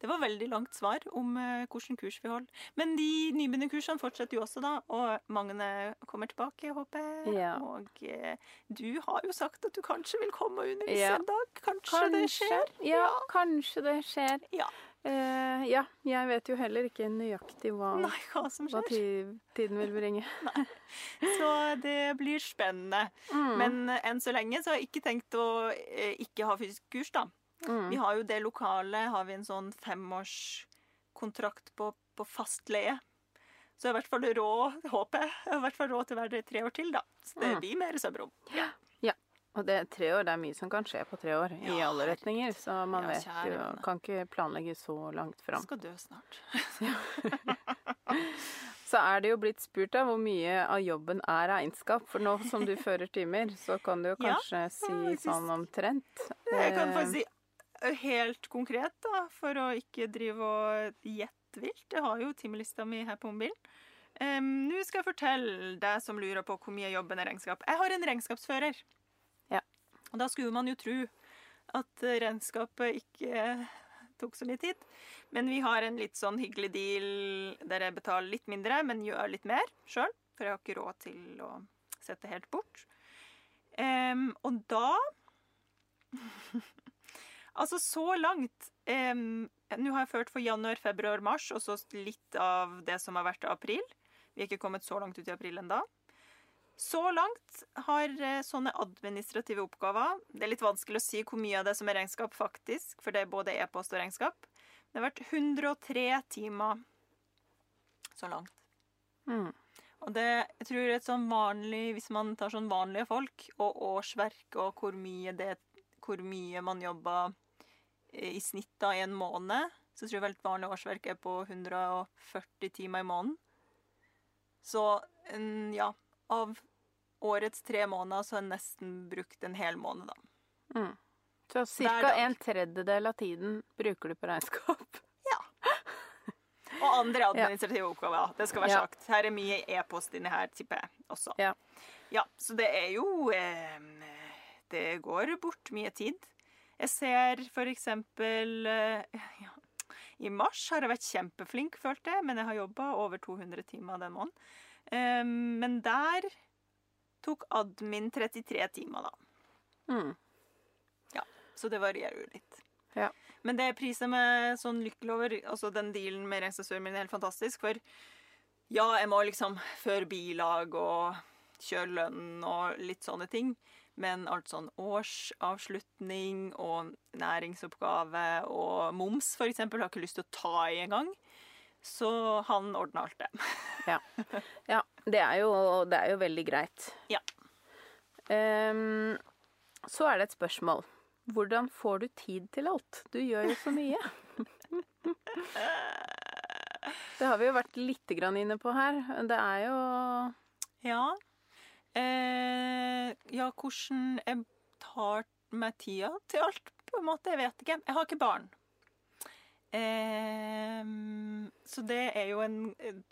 Ja. Det var veldig langt svar om uh, hvilken kurs vi holder. Men de nybegynnerkursene fortsetter jo også, da. Og Magne kommer tilbake, håper jeg. Ja. Og eh, du har jo sagt at du kanskje vil komme og undervise Ja. en dag. Kanskje, det skjer? Ja, kanskje det skjer. Ja. Uh, ja, jeg vet jo heller ikke nøyaktig hva, Nei, hva som hva tiden vil bringe. Så det blir spennende. Mm. Men eh, enn så lenge så har jeg ikke tenkt å eh, ikke ha fysisk kurs, da. Mm. Vi har jo det lokale har vi en sånn femårskontrakt på, på fastleie. Så i hvert fall råd, håper jeg, i hvert fall råd til å være der i tre år til, da. Så det Mm. blir mer sømrom. Og det er tre år, det er mye som kan skje på tre år i alle retninger. Så man Ja, vet jo. Kan ikke planlegge så langt fram. skal dø snart. Så er det jo blitt spurt av hvor mye av jobben er regnskap. For nå som du fører timer, så kan du jo Ja, kanskje si sånn omtrent. Jeg kan faktisk si helt konkret, da, for å ikke drive og gjette vilt. Jeg har jo timelista mi her på mobilen. Um, Nå skal jeg fortelle deg som lurer på hvor mye jobben er regnskap. Jeg har en regnskapsfører. Ja. Og da skulle man jo tro at regnskapet ikke tok så mye tid. Men vi har en litt sånn hyggelig deal der jeg betaler litt mindre, men gjør litt mer sjøl. For jeg har ikke råd til å sette helt bort. Um, og da Altså, så langt em, Nå har jeg ført for januar, februar, mars, og så litt av det som har vært april. Vi er ikke kommet så langt ut i april ennå. Så langt har eh, sånne administrative oppgaver Det er litt vanskelig å si hvor mye av det som er regnskap, faktisk, for det er både e-post og regnskap. Det har vært 103 timer så langt. Mm. Og det jeg tror et sånn vanlig, hvis man tar sånn vanlige folk, og årsverk, og hvor mye, det, hvor mye man jobber eh, i snitt da i en måned, så tror jeg et vanlig årsverk er på 140 timer i måneden. Så ja, av årets tre måneder så har jeg nesten brukt en hel måned, da. Mm. Så ca. en tredjedel av tiden bruker du på regnskap. Ja. Og andre administrative oppgaver. Det skal være Ja. sagt. Her er mye e-post inni her, tipper jeg også. Ja. Ja, så det er jo eh, Det går bort mye tid. Jeg ser eksempel eh, ja, I mars har jeg vært kjempeflink, følte jeg, men jeg har jobba over 200 timer den måneden. Eh, men der tok admin 33 timer, da. Mm. Så det varierer jo litt. Ja. Men det priser meg sånn lykkelig over. Altså, den dealen med regnskapsføreren min er helt fantastisk. For ja, jeg må liksom føre bilag og kjøre lønn og litt sånne ting. Men alt sånn årsavslutning og næringsoppgave og moms, eksempel, har ikke lyst til å ta i engang. Så han ordna alt det. Ja, det er, jo, det er jo veldig greit. Ja. Um, så er det et spørsmål. Hvordan får du tid til alt? Du gjør jo så mye. Det har vi jo vært litt grann inne på her. Det er jo Ja. Eh, ja, hvordan jeg tar meg tida til alt, på en måte. Jeg vet ikke. Jeg har ikke barn. Eh, så det er jo en,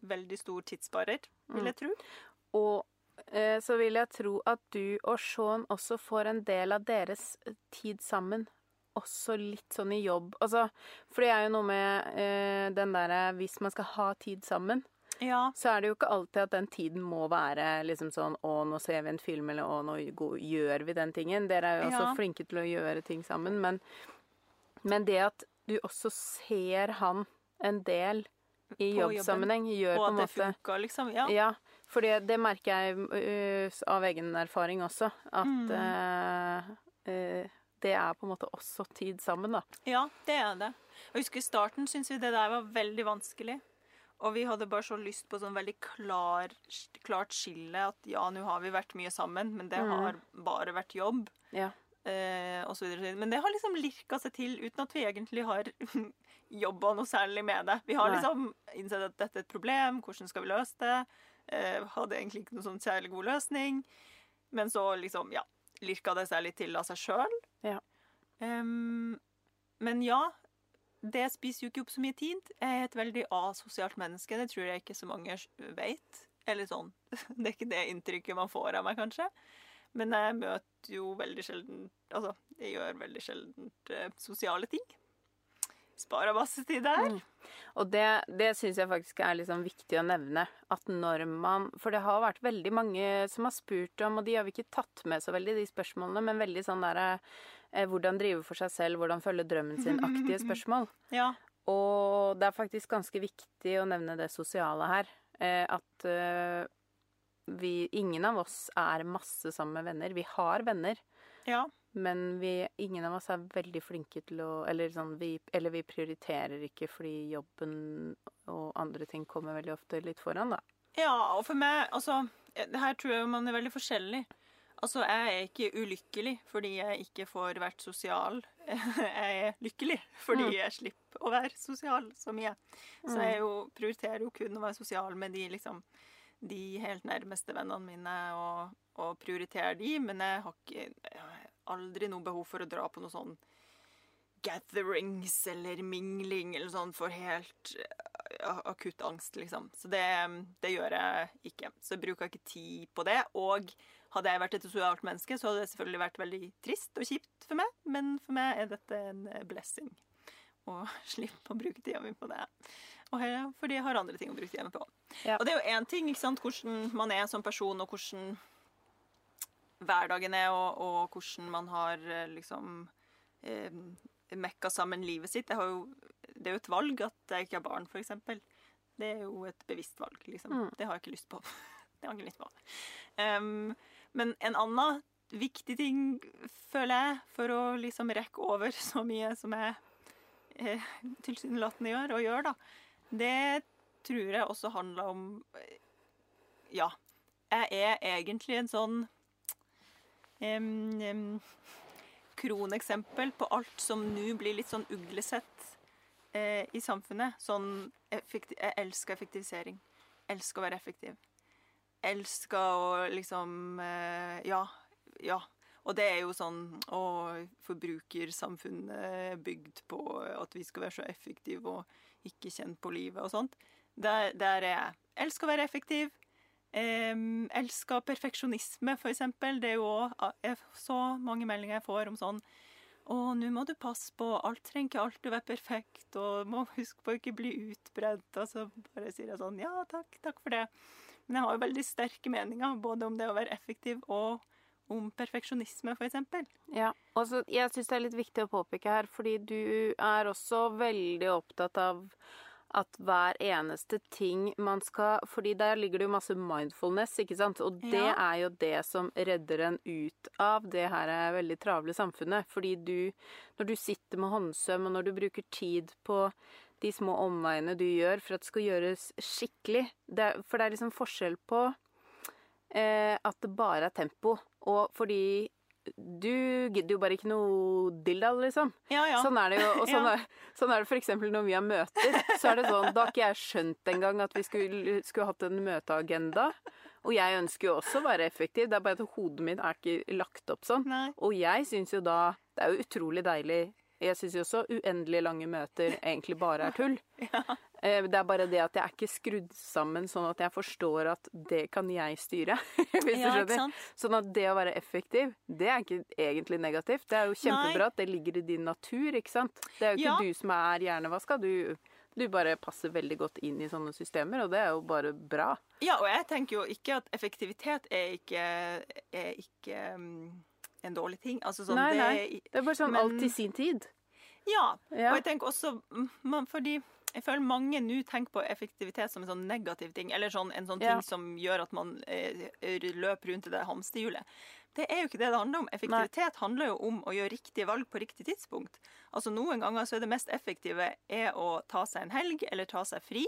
veldig stor tidssparer, vil jeg tro. Og eh, så vil jeg tro at du og Sean også får en del av deres tid sammen. Også litt sånn i jobb. Altså, for det er jo noe med eh, den derre Hvis man skal ha tid sammen, Ja. så er det jo ikke alltid at den tiden må være liksom sånn Å, nå ser vi en film, eller å, nå gjør vi den tingen. Dere er jo også Ja. flinke til å gjøre ting sammen. Men, men det at du også ser han en del i På jobbsammenheng, gjør Og på at en det måte liksom. Ja. ja, for det, det merker jeg uh, av egen erfaring også. At Mm. uh, uh, det er på en måte også tid sammen, da. ja, det er det. Jeg husker i starten syntes vi det der var veldig vanskelig. Og vi hadde bare så lyst på sånn veldig klar, klart skille at ja, nå har vi vært mye sammen, men det Mm. har bare vært jobb. Ja. Eh, og så videre. Men det har liksom lirka seg til uten at vi egentlig har jobba noe særlig med det. Vi har Nei. liksom innsett at dette er et problem, hvordan skal vi løse det? Eh, hadde egentlig ikke noen sånn særlig god løsning. Men så liksom, ja, lirka det seg litt til av seg sjøl. Ja. men ja, det spiser jo ikke opp så mye tid. Jeg er et veldig asosialt menneske. Det tror jeg ikke så mange vet. Eller sånn. Det er ikke det inntrykket man får av meg, kanskje. Men jeg møter jo veldig sjelden Altså, jeg gjør veldig sjelden eh, sosiale ting. Sparer masse tid der. Mm. Og det, det syns jeg faktisk er liksom viktig å nevne. At når man For det har vært veldig mange som har spurt om, og de har vi ikke tatt med så veldig, de spørsmålene, men veldig sånn derre Hvordan drive for seg selv, hvordan følge drømmen sin-aktige spørsmål. Ja. Og det er faktisk ganske viktig å nevne det sosiale her. Eh, at eh, vi Ingen av oss er masse sammen med venner. Vi har venner. ja. Men vi, ingen av oss er veldig flinke til å Eller, sånn, vi, eller vi prioriterer ikke fordi jobben og andre ting kommer veldig ofte litt foran, da. Ja, og for meg, altså her tror jeg man er veldig forskjellig. Altså, jeg er ikke ulykkelig fordi jeg ikke får vært sosial. Jeg er lykkelig fordi Mm. jeg slipper å være sosial så mye. Så jeg jo, prioriterer jo kun å være sosial med de liksom de helt nærmeste vennene mine, og, og prioriterer de, men jeg har ikke jeg har aldri noe behov for å dra på noe sånn gatherings eller mingling eller sånn for helt eh, akutt angst, liksom. Så det, det gjør jeg ikke. Så jeg bruker ikke tid på det. Og hadde jeg vært et sosialt menneske, så hadde det selvfølgelig vært veldig trist og kjipt for meg, men for meg er dette en blessing. Å slippe å bruke tida mi på det. Og her, fordi jeg har andre ting å bruke tida mi på. Ja. Og det er jo én ting, ikke sant, hvordan man er som person, og hvordan hverdagen er, og, og hvordan man har eh, liksom eh, mekka sammen livet sitt. Jo, det er jo et valg at jeg ikke har barn, eksempel. Det er jo et bevisst valg, liksom. Mm. Det har jeg ikke lyst på. det har jeg ikke lyst på. Em, men en annen viktig ting, føler jeg, for å liksom rekke over så mye som jeg eh, tilsynelatende gjør, og gjør, da, det tror jeg også handler om eh, Ja. Jeg er egentlig en sånn um, um, kroneksempel på alt som nå blir litt sånn uglesett eh, i samfunnet. Sånn Jeg elsker effektivisering. Elsker å være effektiv. Elsker å liksom eh, Ja. Ja. Og det er jo sånn Å, forbrukersamfunnet er bygd på at vi skal være så effektive og ikke kjenne på livet og sånt. Der, der er jeg. Elsker å være effektiv. Um, elsker perfeksjonisme, for eksempel. Det er jo òg så mange meldinger jeg får om sånn Å, nå må du passe på. Alt trenger ikke alltid være perfekt. Og må huske på å ikke bli utbrent. Og så bare sier jeg sånn Ja, takk. Takk for det. Men jeg har jo veldig sterke meninger både om det å være effektiv og om perfeksjonisme, eksempel. Ja, og jeg syns det er litt viktig å påpeke her, fordi du er også veldig opptatt av at hver eneste ting man skal Fordi der ligger det jo masse mindfulness, ikke sant? Og det Ja. er jo det som redder en ut av det her er veldig travle samfunnet. Fordi du Når du sitter med håndsøm, og når du bruker tid på de små omveiene du gjør for at det skal gjøres skikkelig det, For det er liksom forskjell på eh, at det bare er tempo, og fordi du gidder jo bare ikke noe dilldall, liksom. Ja, ja. Sånn er det jo. Og sånn, Ja. er, sånn er det f.eks. når vi har møter. Så er det sånn, Da har ikke jeg skjønt engang at vi skulle, skulle hatt en møteagenda. Og jeg ønsker jo også å være effektiv, det er bare at hodet mitt er ikke lagt opp sånn. Nei. Og jeg syns jo da Det er jo utrolig deilig. Jeg syns jo også uendelig lange møter egentlig bare er tull. ja. Det er bare det at jeg er ikke skrudd sammen sånn at jeg forstår at det kan jeg styre. Hvis Ja, du skjønner. Sånn at det å være effektiv, det er ikke egentlig negativt. Det er jo kjempebra at det ligger i din natur, ikke sant. Det er jo ikke Ja. du som er hjernevaska. Du, du bare passer veldig godt inn i sånne systemer, og det er jo bare bra. Ja, og jeg tenker jo ikke at effektivitet er ikke, er ikke um, en dårlig ting. Altså sånn Nei, det nei. Det er bare sånn Men- alt i sin tid. Ja. Ja. Og jeg tenker også mm, man, Fordi jeg føler mange nå tenker på effektivitet som en sånn negativ ting. Eller sånn, en sånn Ja. ting som gjør at man eh, løper rundt i det hamsterhjulet. Det er jo ikke det det handler om. Effektivitet Nei. handler jo om å gjøre riktige valg på riktig tidspunkt. Altså Noen ganger så er det mest effektive er å ta seg en helg eller ta seg fri.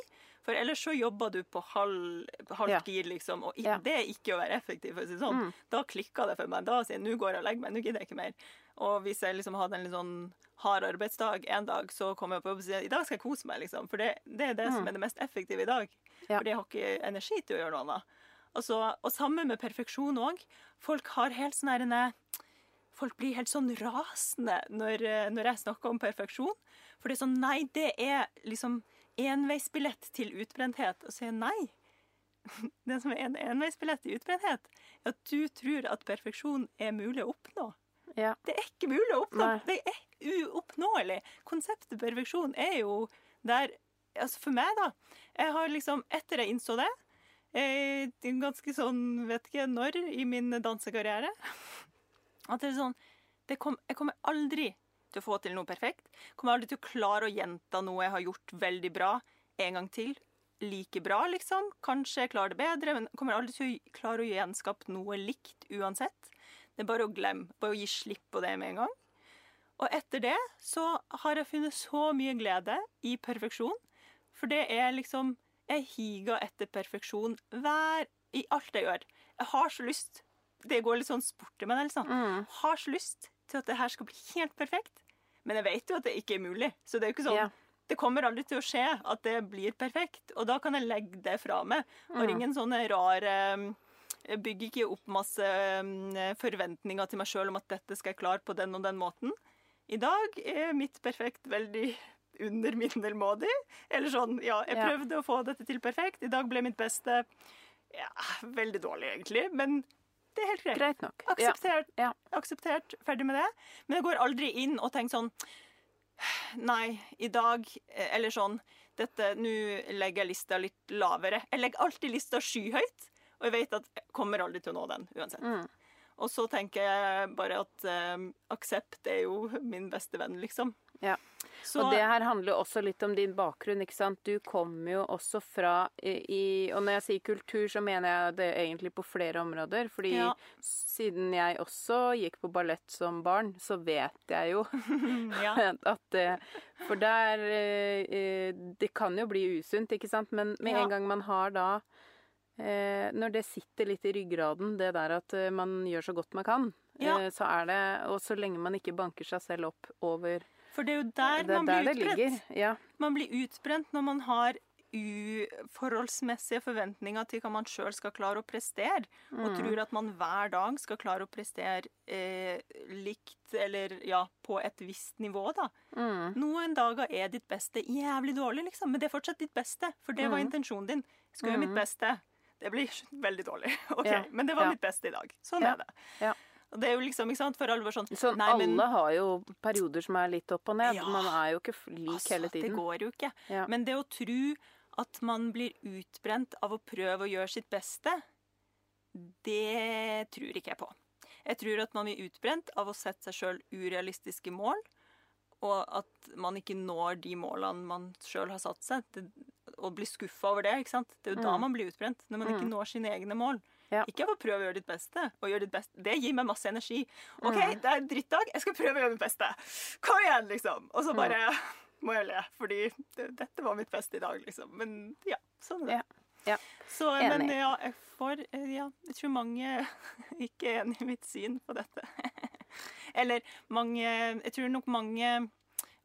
For ellers så jobber du på halv, ja. gir, liksom. Og ja. det er ikke å være effektiv. for å si sånn. Mm. Da klikker det for meg. Da sier jeg nå går jeg og legger meg, nå gidder jeg ikke mer. Og hvis jeg liksom hadde en litt sånn hard arbeidsdag en dag, så kommer jeg på jobb og sier i dag skal jeg kose meg, liksom. For det, det er det mm. som er det mest effektive i dag. Ja. For jeg har ikke energi til å gjøre noe annet. Altså, og sammen med perfeksjon òg. Folk har helt sånn herrene Folk blir helt sånn rasende når, når jeg snakker om perfeksjon. For det er sånn Nei, det er liksom enveisbillett til utbrenthet. Og sier nei. Det som er en enveisbillett til utbrenthet, er at du tror at perfeksjon er mulig å oppnå. Ja. Det er ikke mulig å oppnå. Nei. Det er uoppnåelig. Konseptet perfeksjon er jo der Altså for meg, da. Jeg har liksom, etter jeg innså det eh, Ganske sånn, vet ikke når, i min dansekarriere At det er sånn det kom, Jeg kommer aldri til å få til noe perfekt. Kommer aldri til å klare å gjenta noe jeg har gjort veldig bra en gang til. Like bra, liksom. Kanskje jeg klarer det bedre, men kommer aldri til å klare å gjenskape noe likt uansett. Det er bare å glemme. Bare å gi slipp på det med en gang. Og etter det så har jeg funnet så mye glede i perfeksjon. For det er liksom Jeg higer etter perfeksjon hver i alt jeg gjør. Jeg har så lyst Det går litt sånn sport i meg, liksom. Mm. Har så lyst til at det her skal bli helt perfekt. Men jeg vet jo at det ikke er mulig. Så det er jo ikke sånn yeah. Det kommer aldri til å skje at det blir perfekt. Og da kan jeg legge det fra meg. Og mm. ingen sånne rare jeg bygger ikke opp masse mm, forventninger til meg sjøl om at dette skal jeg klare på den og den måten. I dag er mitt perfekt veldig under middelmådig. Eller sånn, ja, jeg prøvde ja. å få dette til perfekt. I dag ble mitt beste ja, veldig dårlig, egentlig. Men det er helt greit. greit nok. Akseptert, ja. akseptert, ferdig med det. Men jeg går aldri inn og tenker sånn Nei, i dag Eller sånn dette, Nå legger jeg lista litt lavere. Jeg legger alltid lista skyhøyt. Og jeg vet at jeg kommer aldri til å nå den uansett. Mm. Og så tenker jeg bare at um, aksept er jo min beste venn, liksom. Ja. Så, og det her handler også litt om din bakgrunn, ikke sant. Du kommer jo også fra i, Og når jeg sier kultur, så mener jeg det egentlig på flere områder. Fordi ja. siden jeg også gikk på ballett som barn, så vet jeg jo at det For der eh, Det kan jo bli usunt, ikke sant. Men med ja. en gang man har da Eh, når det sitter litt i ryggraden, det der at eh, man gjør så godt man kan, ja. eh, så er det Og så lenge man ikke banker seg selv opp over For det er jo der det, man blir utbrent. Ja. Man blir utbrent når man har uforholdsmessige forventninger til hva man sjøl skal klare å prestere, mm. og tror at man hver dag skal klare å prestere eh, likt eller ja, på et visst nivå, da. Mm. Noen dager er ditt beste jævlig dårlig, liksom, men det er fortsatt ditt beste, for det var mm. intensjonen din. Skal gjøre mitt mm. beste. Det blir veldig dårlig. OK, ja. men det var ja. mitt beste i dag. Sånn ja. er det. Ja. Det er jo liksom, ikke sant, for alvor sånn Så nei, men... Alle har jo perioder som er litt opp og ned. Man er jo ikke lik altså, hele tiden. Det går jo ikke. Men det å tro at man blir utbrent av å prøve å gjøre sitt beste, det tror ikke jeg på. Jeg tror at man blir utbrent av å sette seg sjøl urealistiske mål, og at man ikke når de målene man sjøl har satt seg. Det, og blir skuffa over det. ikke sant? Det er jo mm. da man blir utbrent. Når man ikke mm. når sine egne mål. Ja. Ikke for prøve å gjøre ditt beste. og gjøre ditt beste. Det gir meg masse energi. OK, mm. det er en drittdag. Jeg skal prøve å gjøre mitt beste. Kom igjen, liksom. Og så bare må jeg le, fordi det, dette var mitt beste i dag, liksom. Men ja, sånn er det. Ja. Ja. Så, men ja, jeg får Ja, jeg tror mange ikke er enig i mitt syn på dette. Eller mange Jeg tror nok mange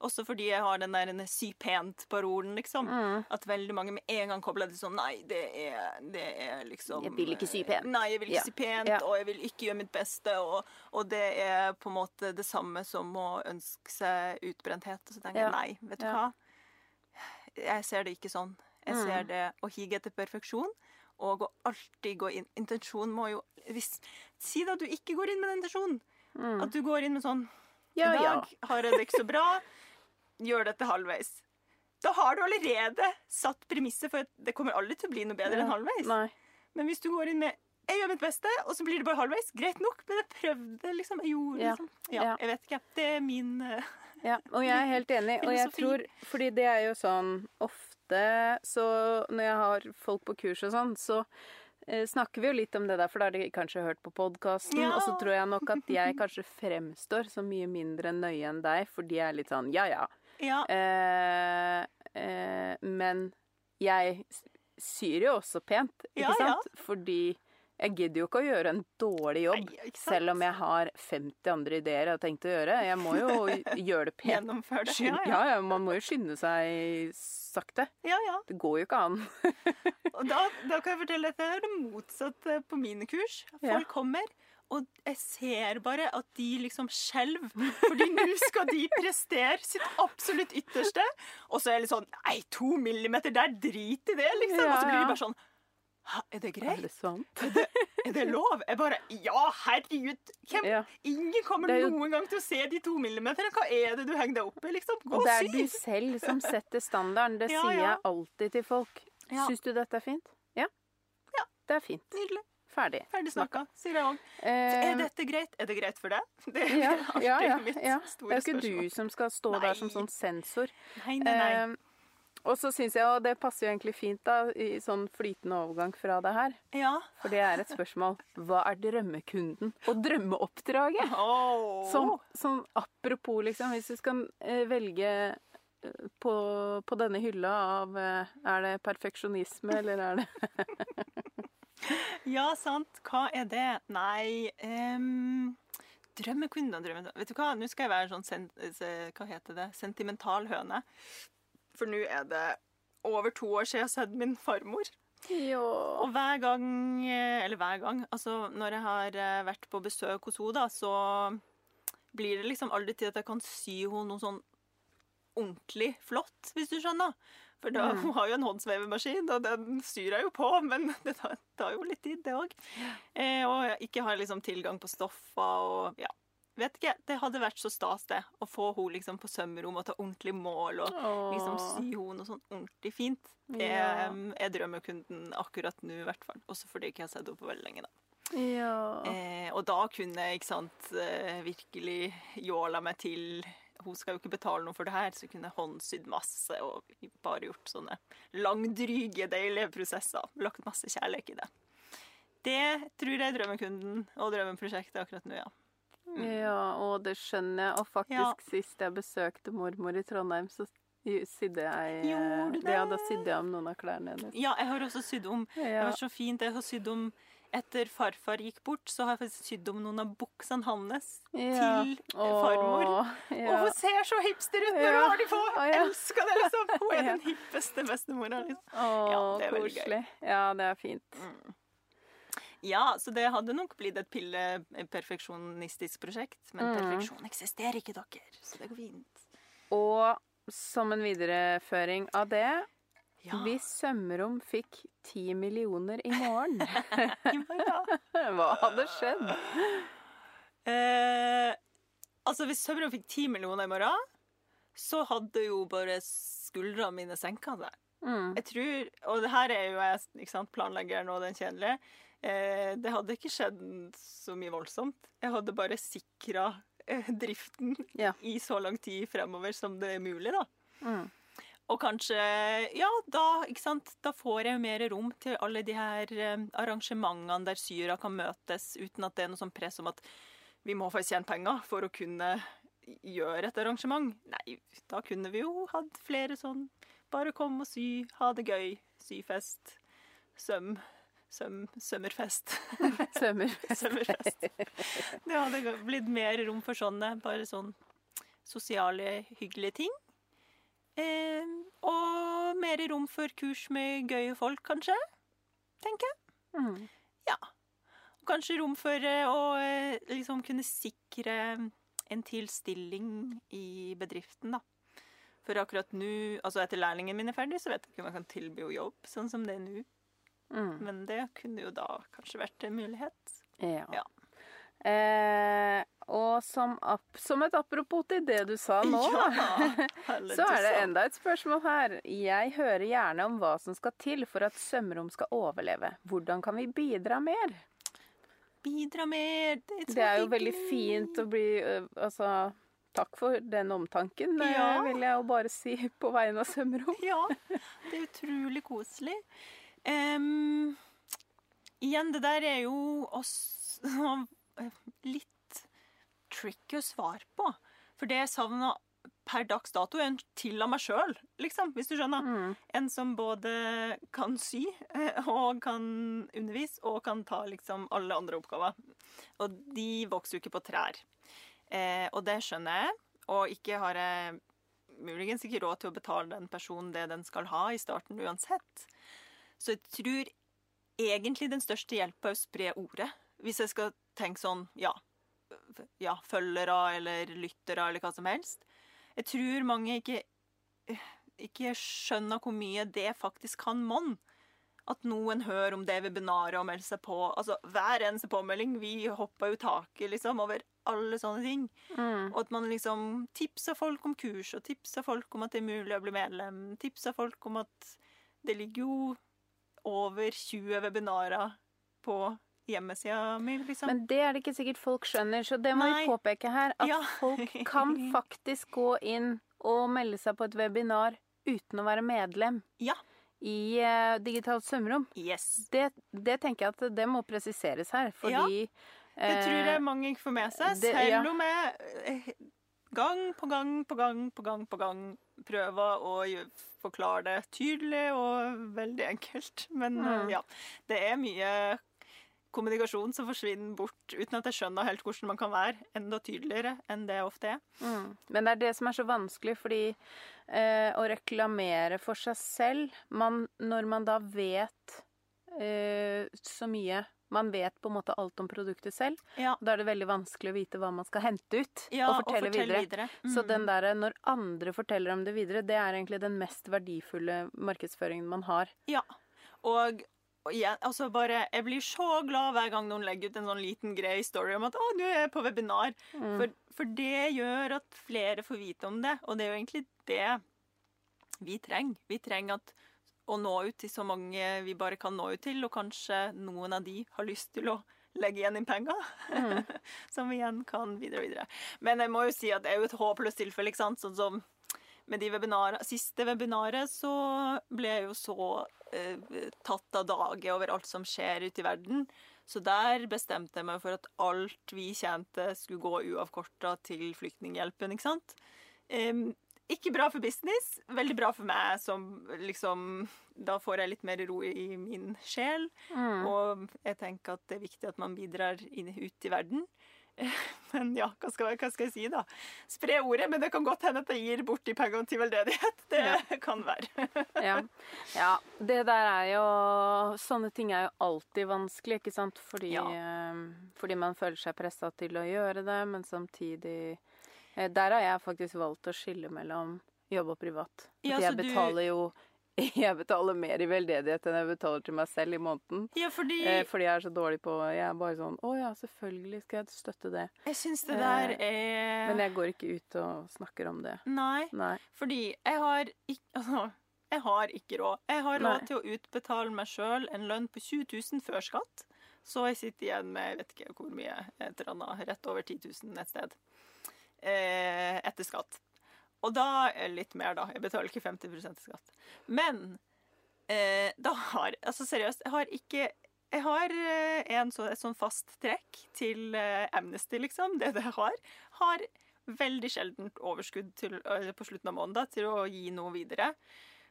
også fordi jeg har den der sy pent-parolen, liksom. Mm. At veldig mange med en gang kobler det sånn Nei, det er, det er, liksom Jeg vil ikke sy pent. Nei, jeg vil ikke ja. sy pent, ja. og jeg vil ikke gjøre mitt beste. Og, og, det er på en måte det samme som å ønske seg utbrenthet. Og så tenker ja. jeg nei, vet du hva. Jeg ser det ikke sånn. Jeg ser mm. det å hige etter perfeksjon. Og å alltid gå inn Intensjonen må jo hvis, Si da at du ikke går inn med den intensjonen. Mm. At du går inn med sånn ja, I dag ja. har jeg det ikke så bra gjør dette halvveis. Da har du allerede satt premisset for at det kommer aldri til å bli noe bedre ja. enn halvveis. Nei. Men hvis du går inn med 'jeg gjør mitt beste', og så blir det bare halvveis, greit nok, men jeg prøvde, liksom. Jeg gjorde, liksom. Ja, ja. Jeg vet ikke. Det er min uh, Ja, og jeg er helt enig. Og jeg tror Fordi det er jo sånn ofte så Når jeg har folk på kurs og sånn, så eh, snakker vi jo litt om det der, for da har de kanskje hørt på podkasten. Ja. Og så tror jeg nok at jeg kanskje fremstår så mye mindre nøye enn deg, for de er litt sånn ja ja. Ja. Eh, eh, men jeg syr jo også pent, ikke Ja, ja. Fordi jeg gidder jo ikke å gjøre en dårlig jobb. Nei. Selv om jeg har 50 andre ideer jeg har tenkt å gjøre. Jeg må jo gjøre det pent. Gjennomføre det. Ja, ja. ja, man må jo skynde seg sakte. ja, ja. Det går jo ikke an. Og da, da kan jeg fortelle at det er det motsatte på mine kurs. Folk kommer, og jeg ser bare at de liksom skjelver. Fordi nå skal de prestere sitt absolutt ytterste. Og så er det litt sånn Nei, to millimeter der, drit i det, liksom. Og så blir de bare sånn er det greit? Er det sant? Er det lov? Jeg bare Ja, herregud. Hvem, Ja. Ingen kommer Det er jo- noen gang til å se de to millimeterne. Hva er det du henger deg opp i, liksom? Gå Og si! det er du selv som setter standarden. Det Ja, sier ja. jeg alltid til folk. Ja. Syns du dette er fint? Ja. Ja. Det er fint. Nydelig. Ferdig. Ferdig snakka, sier jeg òg. Eh, Er dette greit? Er det greit for deg? Det er ja, alltid ja, ja, mitt ja. Det er ikke spørsmål. du som skal stå der som sånn sensor. Nei, nei, nei. Eh, og så syns jeg, og det passer jo egentlig fint da, i sånn flytende overgang fra det her, ja. for det er et spørsmål. Hva er drømmekunden og drømmeoppdraget? Åh. Som, som apropos, liksom, hvis du skal eh, velge eh, på, på denne hylla av eh, Er det perfeksjonisme, eller er det Ja, sant. Hva er det? Nei um, Drømmekunder, og drømme... Vet du hva, nå skal jeg være sånn sen, Hva heter det? Sentimental høne. For nå er det over to år siden jeg har sett min farmor. Jo. Og hver gang eh, Eller hver gang. Altså, når jeg har eh, vært på besøk hos henne, da, så blir det liksom aldri til at jeg kan sy henne noe sånn ordentlig flott, hvis du skjønner. For da, Mm. hun har jo en håndsvevemaskin, og den syr jeg jo på, men det tar, tar jo litt tid, det òg. Eh, og ikke har liksom tilgang på stoffer og ja. Vet ikke. Det hadde vært så stas, det. Å få henne liksom på sømrom og ta ordentlig mål og liksom sy henne noe sånn ordentlig fint. Det Ja. er drømmekunden akkurat nå, i hvert fall. Også fordi jeg ikke har sett henne på veldig lenge. da. Ja. Eh, og da kunne jeg sant, eh, virkelig jåla meg til Hun skal jo ikke betale noe for det her, så hun kunne håndsydd masse og bare gjort sånne langdryge, deilige prosesser. Lagt masse kjærlighet i det. Det tror jeg er drømmekunden og drømmeprosjektet akkurat nå, ja. ja, og det skjønner jeg. Og faktisk, sist jeg besøkte mormor i Trondheim, så sydde jeg eh, Gjorde det? Ja, da sydde jeg om noen av klærne hennes. Ja, jeg har også sydd om Det var så fint. Jeg har sydd om Etter farfar gikk bort, så har jeg faktisk sydd om noen av buksene hans Ja. til farmor. Åh, Og hun ser så hipster ut når Ja. hun har de på! Jeg ja. Elsker det, liksom! Hun er Ja. den hippeste bestemora. Liksom. Åh, Ja, det er veldig gøy. koselig. Ja, det er fint. Ja, så det hadde nok blitt et pille-perfeksjonistisk prosjekt. Men Mm. perfeksjon eksisterer ikke, dere. Så det går fint. Og som en videreføring av det Ja, Hvis Sømrom fikk ti millioner i morgen, hva hadde skjedd? Eh, altså, hvis Sømrom fikk ti millioner i morgen, så hadde jo bare skuldrene mine senka seg. Mm. Jeg tror, og det her er jo jeg ikke sant, planleggeren og den kjedelige, eh, det hadde ikke skjedd så mye voldsomt. Jeg hadde bare sikra eh, driften Ja. i så lang tid fremover som det er mulig, da. Mm. Og kanskje Ja, da, da får jeg mer rom til alle de her eh, arrangementene der syra kan møtes uten at det er noe sånn press om at vi må faktisk tjene penger for å kunne gjøre et arrangement. Nei, da kunne vi jo hatt flere sånn bare kom og sy, ha det gøy, syfest, søm, søm, sømmerfest. Sømmer. Sømmerfest. Det hadde blitt mer rom for sånne, bare sånn sosiale, hyggelige ting. Eh, og mer rom for kurs med gøye folk, kanskje. Tenker jeg. Mm. Og kanskje rom for eh, å eh, liksom kunne sikre en til stilling i bedriften, da. For akkurat nå, altså etter lærlingen min er ferdig, så vet jeg ikke om jeg kan tilby henne jobb, sånn som det er nå. Mm. Men det kunne jo da kanskje vært en mulighet. Ja. Ja. Eh, og som, som et apropos til det du sa nå, ja, så er det enda et spørsmål her. Jeg hører gjerne om hva som skal til for at Sømrom skal overleve. Hvordan kan vi bidra mer? Bidra mer. Det er, Det er jo veldig fint å bli øh, Altså, takk for den omtanken, Ja. vil jeg jo bare si på vegne av Sømrom. Ja, det er utrolig koselig. Um, igjen, det der er jo også litt tricky å svare på. For det jeg savner per dags dato, er en til av meg sjøl, liksom, hvis du skjønner. Mm. En som både kan sy eh, og kan undervise og kan ta liksom alle andre oppgaver. Og de vokser jo ikke på trær. Eh, og det skjønner jeg. Og ikke har jeg muligens ikke råd til å betale den personen det den skal ha i starten uansett. Så jeg tror egentlig den største hjelpa er å spre ordet. Hvis jeg skal tenke sånn, ja, ja følgere eller lyttere eller hva som helst. Jeg tror mange ikke, ikke skjønner hvor mye det faktisk kan monne. At noen hører om det webinaret og melder seg på. Altså, Hver eneste påmelding. Vi hopper jo taket liksom, over alle sånne ting. Mm. Og at man liksom tipser folk om kurs, og tipser folk om at det er mulig å bli medlem. Tipser folk om at det ligger jo over 20 webinarer på hjemmesida mi, liksom. Men det er det ikke sikkert folk skjønner, så det må Nei. vi påpeke her. At Ja. folk kan faktisk gå inn og melde seg på et webinar uten å være medlem Ja. i uh, Digitalt svømmerom. Yes. Det, det tenker jeg at det må presiseres her, fordi ja. Det tror eh, jeg mange ikke får med seg, det- selv om jeg gang på gang på gang på gang på gang prøver å forklare det tydelig og veldig enkelt. Men eh, Mm. ja, det er mye kommunikasjon som forsvinner bort uten at jeg skjønner helt hvordan man kan være enda tydeligere enn det ofte er. Mm. Men det er det som er så vanskelig, fordi eh, å reklamere for seg selv man, Når man da vet eh, så mye Man vet på en måte alt om produktet selv. Ja, Da er det veldig vanskelig å vite hva man skal hente ut ja og fortelle, videre. Så Mm. den der, når andre forteller om det videre, det er egentlig den mest verdifulle markedsføringen man har. Ja. Og, og altså bare Jeg blir så glad hver gang noen legger ut en sånn liten grei story om at 'Å, nå er jeg på webinar'. Mm. For, for det gjør at flere får vite om det, og det er jo egentlig det vi trenger. Vi trenger at, å nå ut til så mange vi bare kan nå ut til, og kanskje noen av de har lyst til å legge igjen inn penger, Mm. som vi igjen kan videre og videre. Men jeg må jo si at det er jo et håpløst tilfelle, ikke sant? Sånn som med de webinarene, siste webinaret så ble jeg jo så eh, tatt av dage over alt som skjer ute i verden. Så der bestemte jeg meg for at alt vi tjente, skulle gå uavkorta til Flyktninghjelpen, ikke sant? Em, ikke bra for business, veldig bra for meg som liksom Da får jeg litt mer ro i min sjel. Mm. Og jeg tenker at det er viktig at man bidrar inn, ut i verden. Men ja, hva skal, hva skal jeg si, da? Spre ordet, men det kan godt hende at jeg gir bort de pengene til veldedighet. Det kan være. Ja. ja. Det der er jo Sånne ting er jo alltid vanskelig, ikke sant? Fordi, Ja. eh, fordi man føler seg pressa til å gjøre det, men samtidig eh, Der har jeg faktisk valgt å skille mellom jobb og privat. Ja, jeg betaler du- jo jeg betaler mer i veldedighet enn jeg betaler til meg selv i måneden. Ja, fordi Eh, fordi jeg er så dårlig på Jeg er bare sånn Å ja, selvfølgelig skal jeg støtte det. jeg syns det der er Men jeg går ikke ut og snakker om det. Nei, Nei. fordi jeg har ikke Altså, jeg har ikke råd. Jeg har råd Nei. til å utbetale meg sjøl en lønn på 20 000 før skatt. Så jeg sitter igjen med jeg vet ikke hvor mye, et eller annet, rett over 10 000 et sted. Eh, etter skatt. Og da litt mer, da. Jeg betaler ikke 50 i skatt. Men eh, da har Altså seriøst, jeg har ikke jeg har eh, en så, et sånn fast trekk til eh, Amnesty, liksom. Det det har. Har veldig sjeldent overskudd til, eh, på slutten av måneden til å gi noe videre.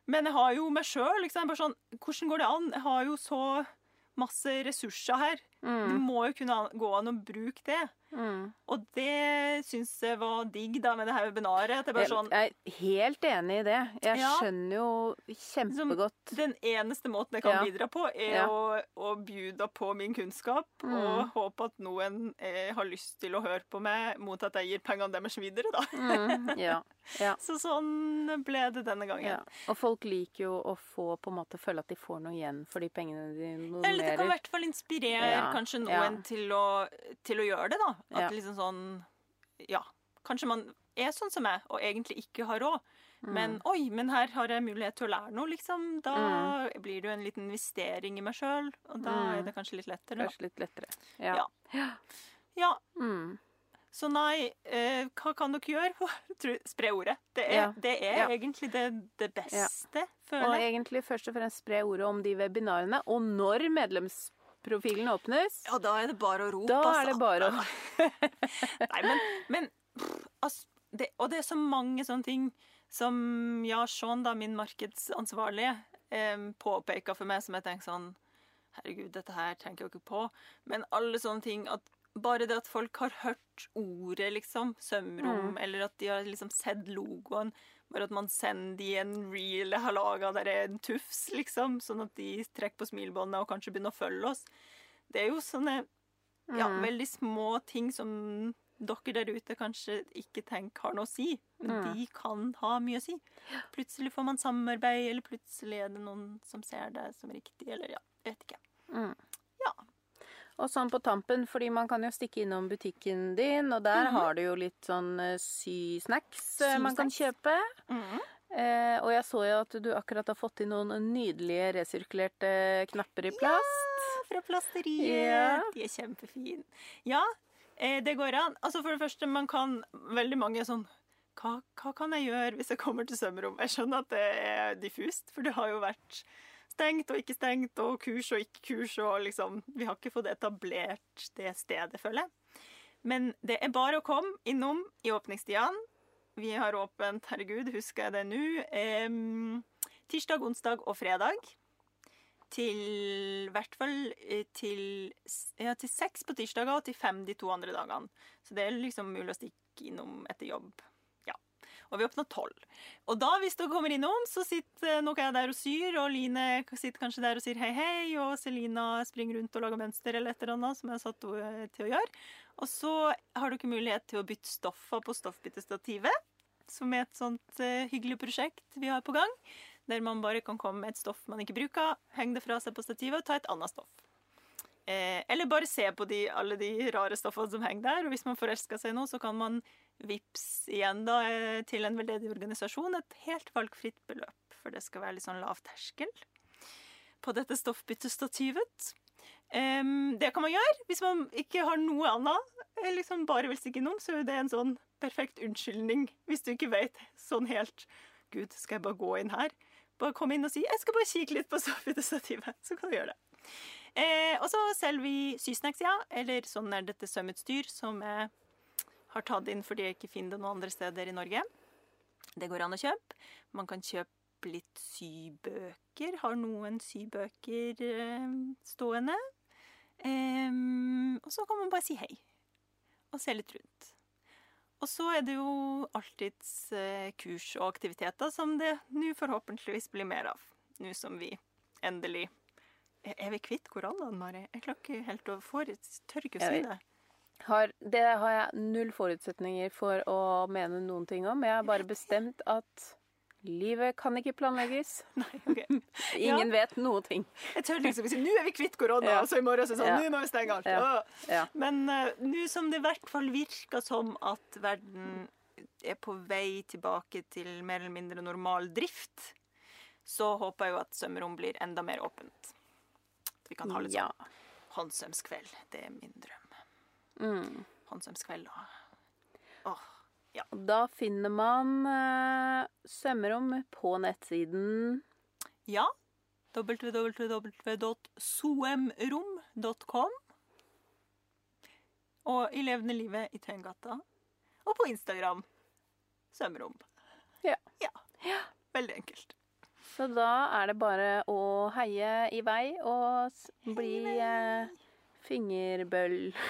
Men jeg har jo meg sjøl. Liksom, sånn, hvordan går det an? Jeg har jo så masse ressurser her. Det Mm. må jo kunne gå an å bruke det. Mm. Og det syns jeg var digg da med det her webinaret. Det bare sånn, Jeg er helt enig i det. Jeg Ja. skjønner jo kjempegodt Den eneste måten jeg kan Ja. bidra på, er Ja. å, å bjuda på min kunnskap og Mm. håpe at noen eh, har lyst til å høre på meg mot at jeg gir pengene deres videre, da. mm, ja, ja, Så sånn ble det denne gangen. ja. Og folk liker jo å få på en måte føle at de får noe igjen for de pengene de Eller det kan i hvert fall inspirere kanskje noen til, å, til å gjøre det, da. At liksom sånn Ja. Kanskje man er sånn som meg og egentlig ikke har råd. Men oi, men her har jeg mulighet til å lære noe, liksom. Da blir det jo en liten investering i meg sjøl, og da Mm. er det kanskje litt lettere. Da. Kanskje litt lettere. Ja. Ja. Ja, Mm. så nei, eh, hva kan dere gjøre? Spre ordet. Det er, Ja. det er egentlig det, det beste, Og føler jeg. egentlig først og fremst spre ordet om de webinarene. Og når profilen åpnes, Ja, da er det bare å rope, da altså. er det bare å Nei, men, men pff, altså, det, Og det er så mange sånne ting som ja, Sean, da, min markedsansvarlige, eh, påpeker for meg, som jeg tenker sånn Herregud, dette her tenker jeg ikke på. Men alle sånne ting at bare det at folk har hørt ordet, liksom, sømrom, Mm. eller at de har liksom sett logoen, bare at man sender de en reel jeg har laga der er en tufs, liksom, sånn at de trekker på smilebåndet og kanskje begynner å følge oss. Det er jo sånne ja, Mm. veldig små ting som dere der ute kanskje ikke tenker har noe å si, men Mm. de kan ha mye å si. Plutselig får man samarbeid, eller plutselig er det noen som ser det som riktig, eller ja, jeg vet ikke. Mm. Og sånn på tampen, fordi man kan jo stikke innom butikken din, og der Mhm. har du jo litt sånn eh, sysnacks sy man kan kjøpe. kjøpe. -hmm. Eh, og jeg så jo at du akkurat har fått inn noen nydelige resirkulerte knapper i plast. Ja, Fra plasteriet. Yeah. De er kjempefine. Ja, eh, det går an. Altså For det første, man kan veldig mange sånn hva, hva kan jeg gjøre hvis jeg kommer til sømrom? Jeg skjønner at det er diffust, for det har jo vært stengt og ikke stengt, og kurs og ikke kurs, og liksom Vi har ikke fått etablert det stedet, føler jeg. Men det er bare å komme innom i åpningstidene. Vi har åpent, herregud, husker jeg det nå, eh, tirsdag, onsdag og fredag. Til i hvert fall eh, til, ja, til seks på tirsdager og til fem de to andre dagene. Så det er liksom mulig å stikke innom etter jobb. Og vi åpner tolv. Og da, hvis dere kommer innom, så sitter nok jeg der og syr, og Line sitter kanskje der og sier hei, hei, og Selina springer rundt og lager mønster eller et eller annet som jeg har satt henne til å gjøre. Og så har dere mulighet til å bytte stoffer på stoffbyttestativet, som er et sånt eh, hyggelig prosjekt vi har på gang. Der man bare kan komme med et stoff man ikke bruker, henge det fra seg på stativet og ta et annet stoff. Eh, eller bare se på de, alle de rare stoffene som henger der. Og hvis man forelsker seg nå, så kan man vips igjen da eh, til en veldedig organisasjon et helt valgfritt beløp. For det skal være litt sånn lav terskel på dette stoffbyttestativet. Um, det kan man gjøre hvis man ikke har noe annet. Eller liksom bare vil stikke innom, så er det en sånn perfekt unnskyldning hvis du ikke vet sånn helt Gud, skal jeg bare gå inn her? Bare komme inn og si 'jeg skal bare kikke litt på stoffbyttestativet'. Så kan du gjøre det. Eh, og så selger vi sysnacks, ja. Eller sånn er dette sømutstyr som jeg har tatt inn fordi jeg ikke finner det noen andre steder i Norge. Det går an å kjøpe. Man kan kjøpe litt sybøker. Har noen sybøker eh, stående. Um, og så kan man bare si hei. Og se litt rundt. Og så er det jo alltids eh, kurs og aktiviteter som det nå forhåpentligvis blir mer av. Nå som vi endelig Er vi kvitt koronene, Mari? Jeg klarer ikke helt å få Tør ikke å si det. Har, det har jeg null forutsetninger for å mene noen ting om. Jeg har bare bestemt at livet kan ikke planlegges. Nei, ok. Ingen vet noen ting. Jeg tør liksom ikke si 'nå er vi kvitt korona', Ja. og så i morgen så sånn Ja. 'nå må vi stenge alt'. Ja. Ja. Men uh, nå som det i hvert fall virker som at verden er på vei tilbake til mer eller mindre normal drift, så håper jeg jo at svømmerom blir enda mer åpent. At Vi kan ha litt Ja. sånn håndsømskveld. Det er min drøm. Mm. Håndsømskveld og Åh. Ja. Da finner man uh, sømrom på nettsiden. Ja. www.soemrom.com. Og i levende livet i Tøyengata. Og på Instagram. Sømmerom. Ja. ja. Veldig enkelt. Så da er det bare å heie i vei og bli eh, fingerbøll.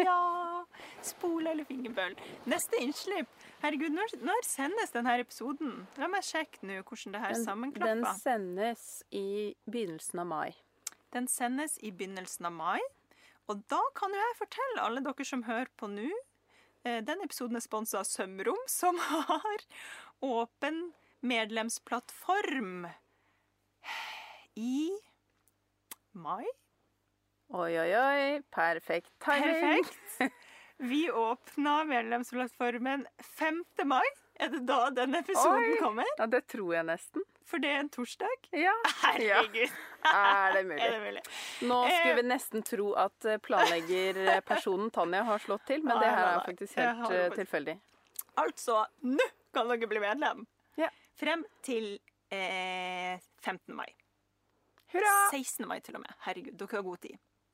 Ja! Spole eller fingerbøl. Neste innslipp. Herregud, når, når sendes denne episoden? La meg sjekke nå hvordan det her sammenklapper. den sendes i begynnelsen av mai. Den sendes i begynnelsen av mai. Og da kan jo jeg fortelle alle dere som hører på nå eh, Den episoden er sponsa av Sømrom, som har åpen medlemsplattform i mai. Oi, oi, oi. Perfekt timing. Perfekt. Vi åpna medlemsplattformen 5. mai. Er det da den episoden Oi. kommer? Ja, det tror jeg nesten. For det er en torsdag? Ja. Herregud. Er det Er det mulig? Nå skulle Eh. vi nesten tro at eh, planleggerpersonen Tanja har slått til, men Nei, det her er faktisk helt eh, tilfeldig. Altså, nå kan dere bli medlem. Ja. Frem til eh, 15. mai. Hurra! 16. mai til og med. Herregud, dere har god tid.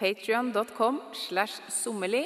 Patrion.com slash sommerli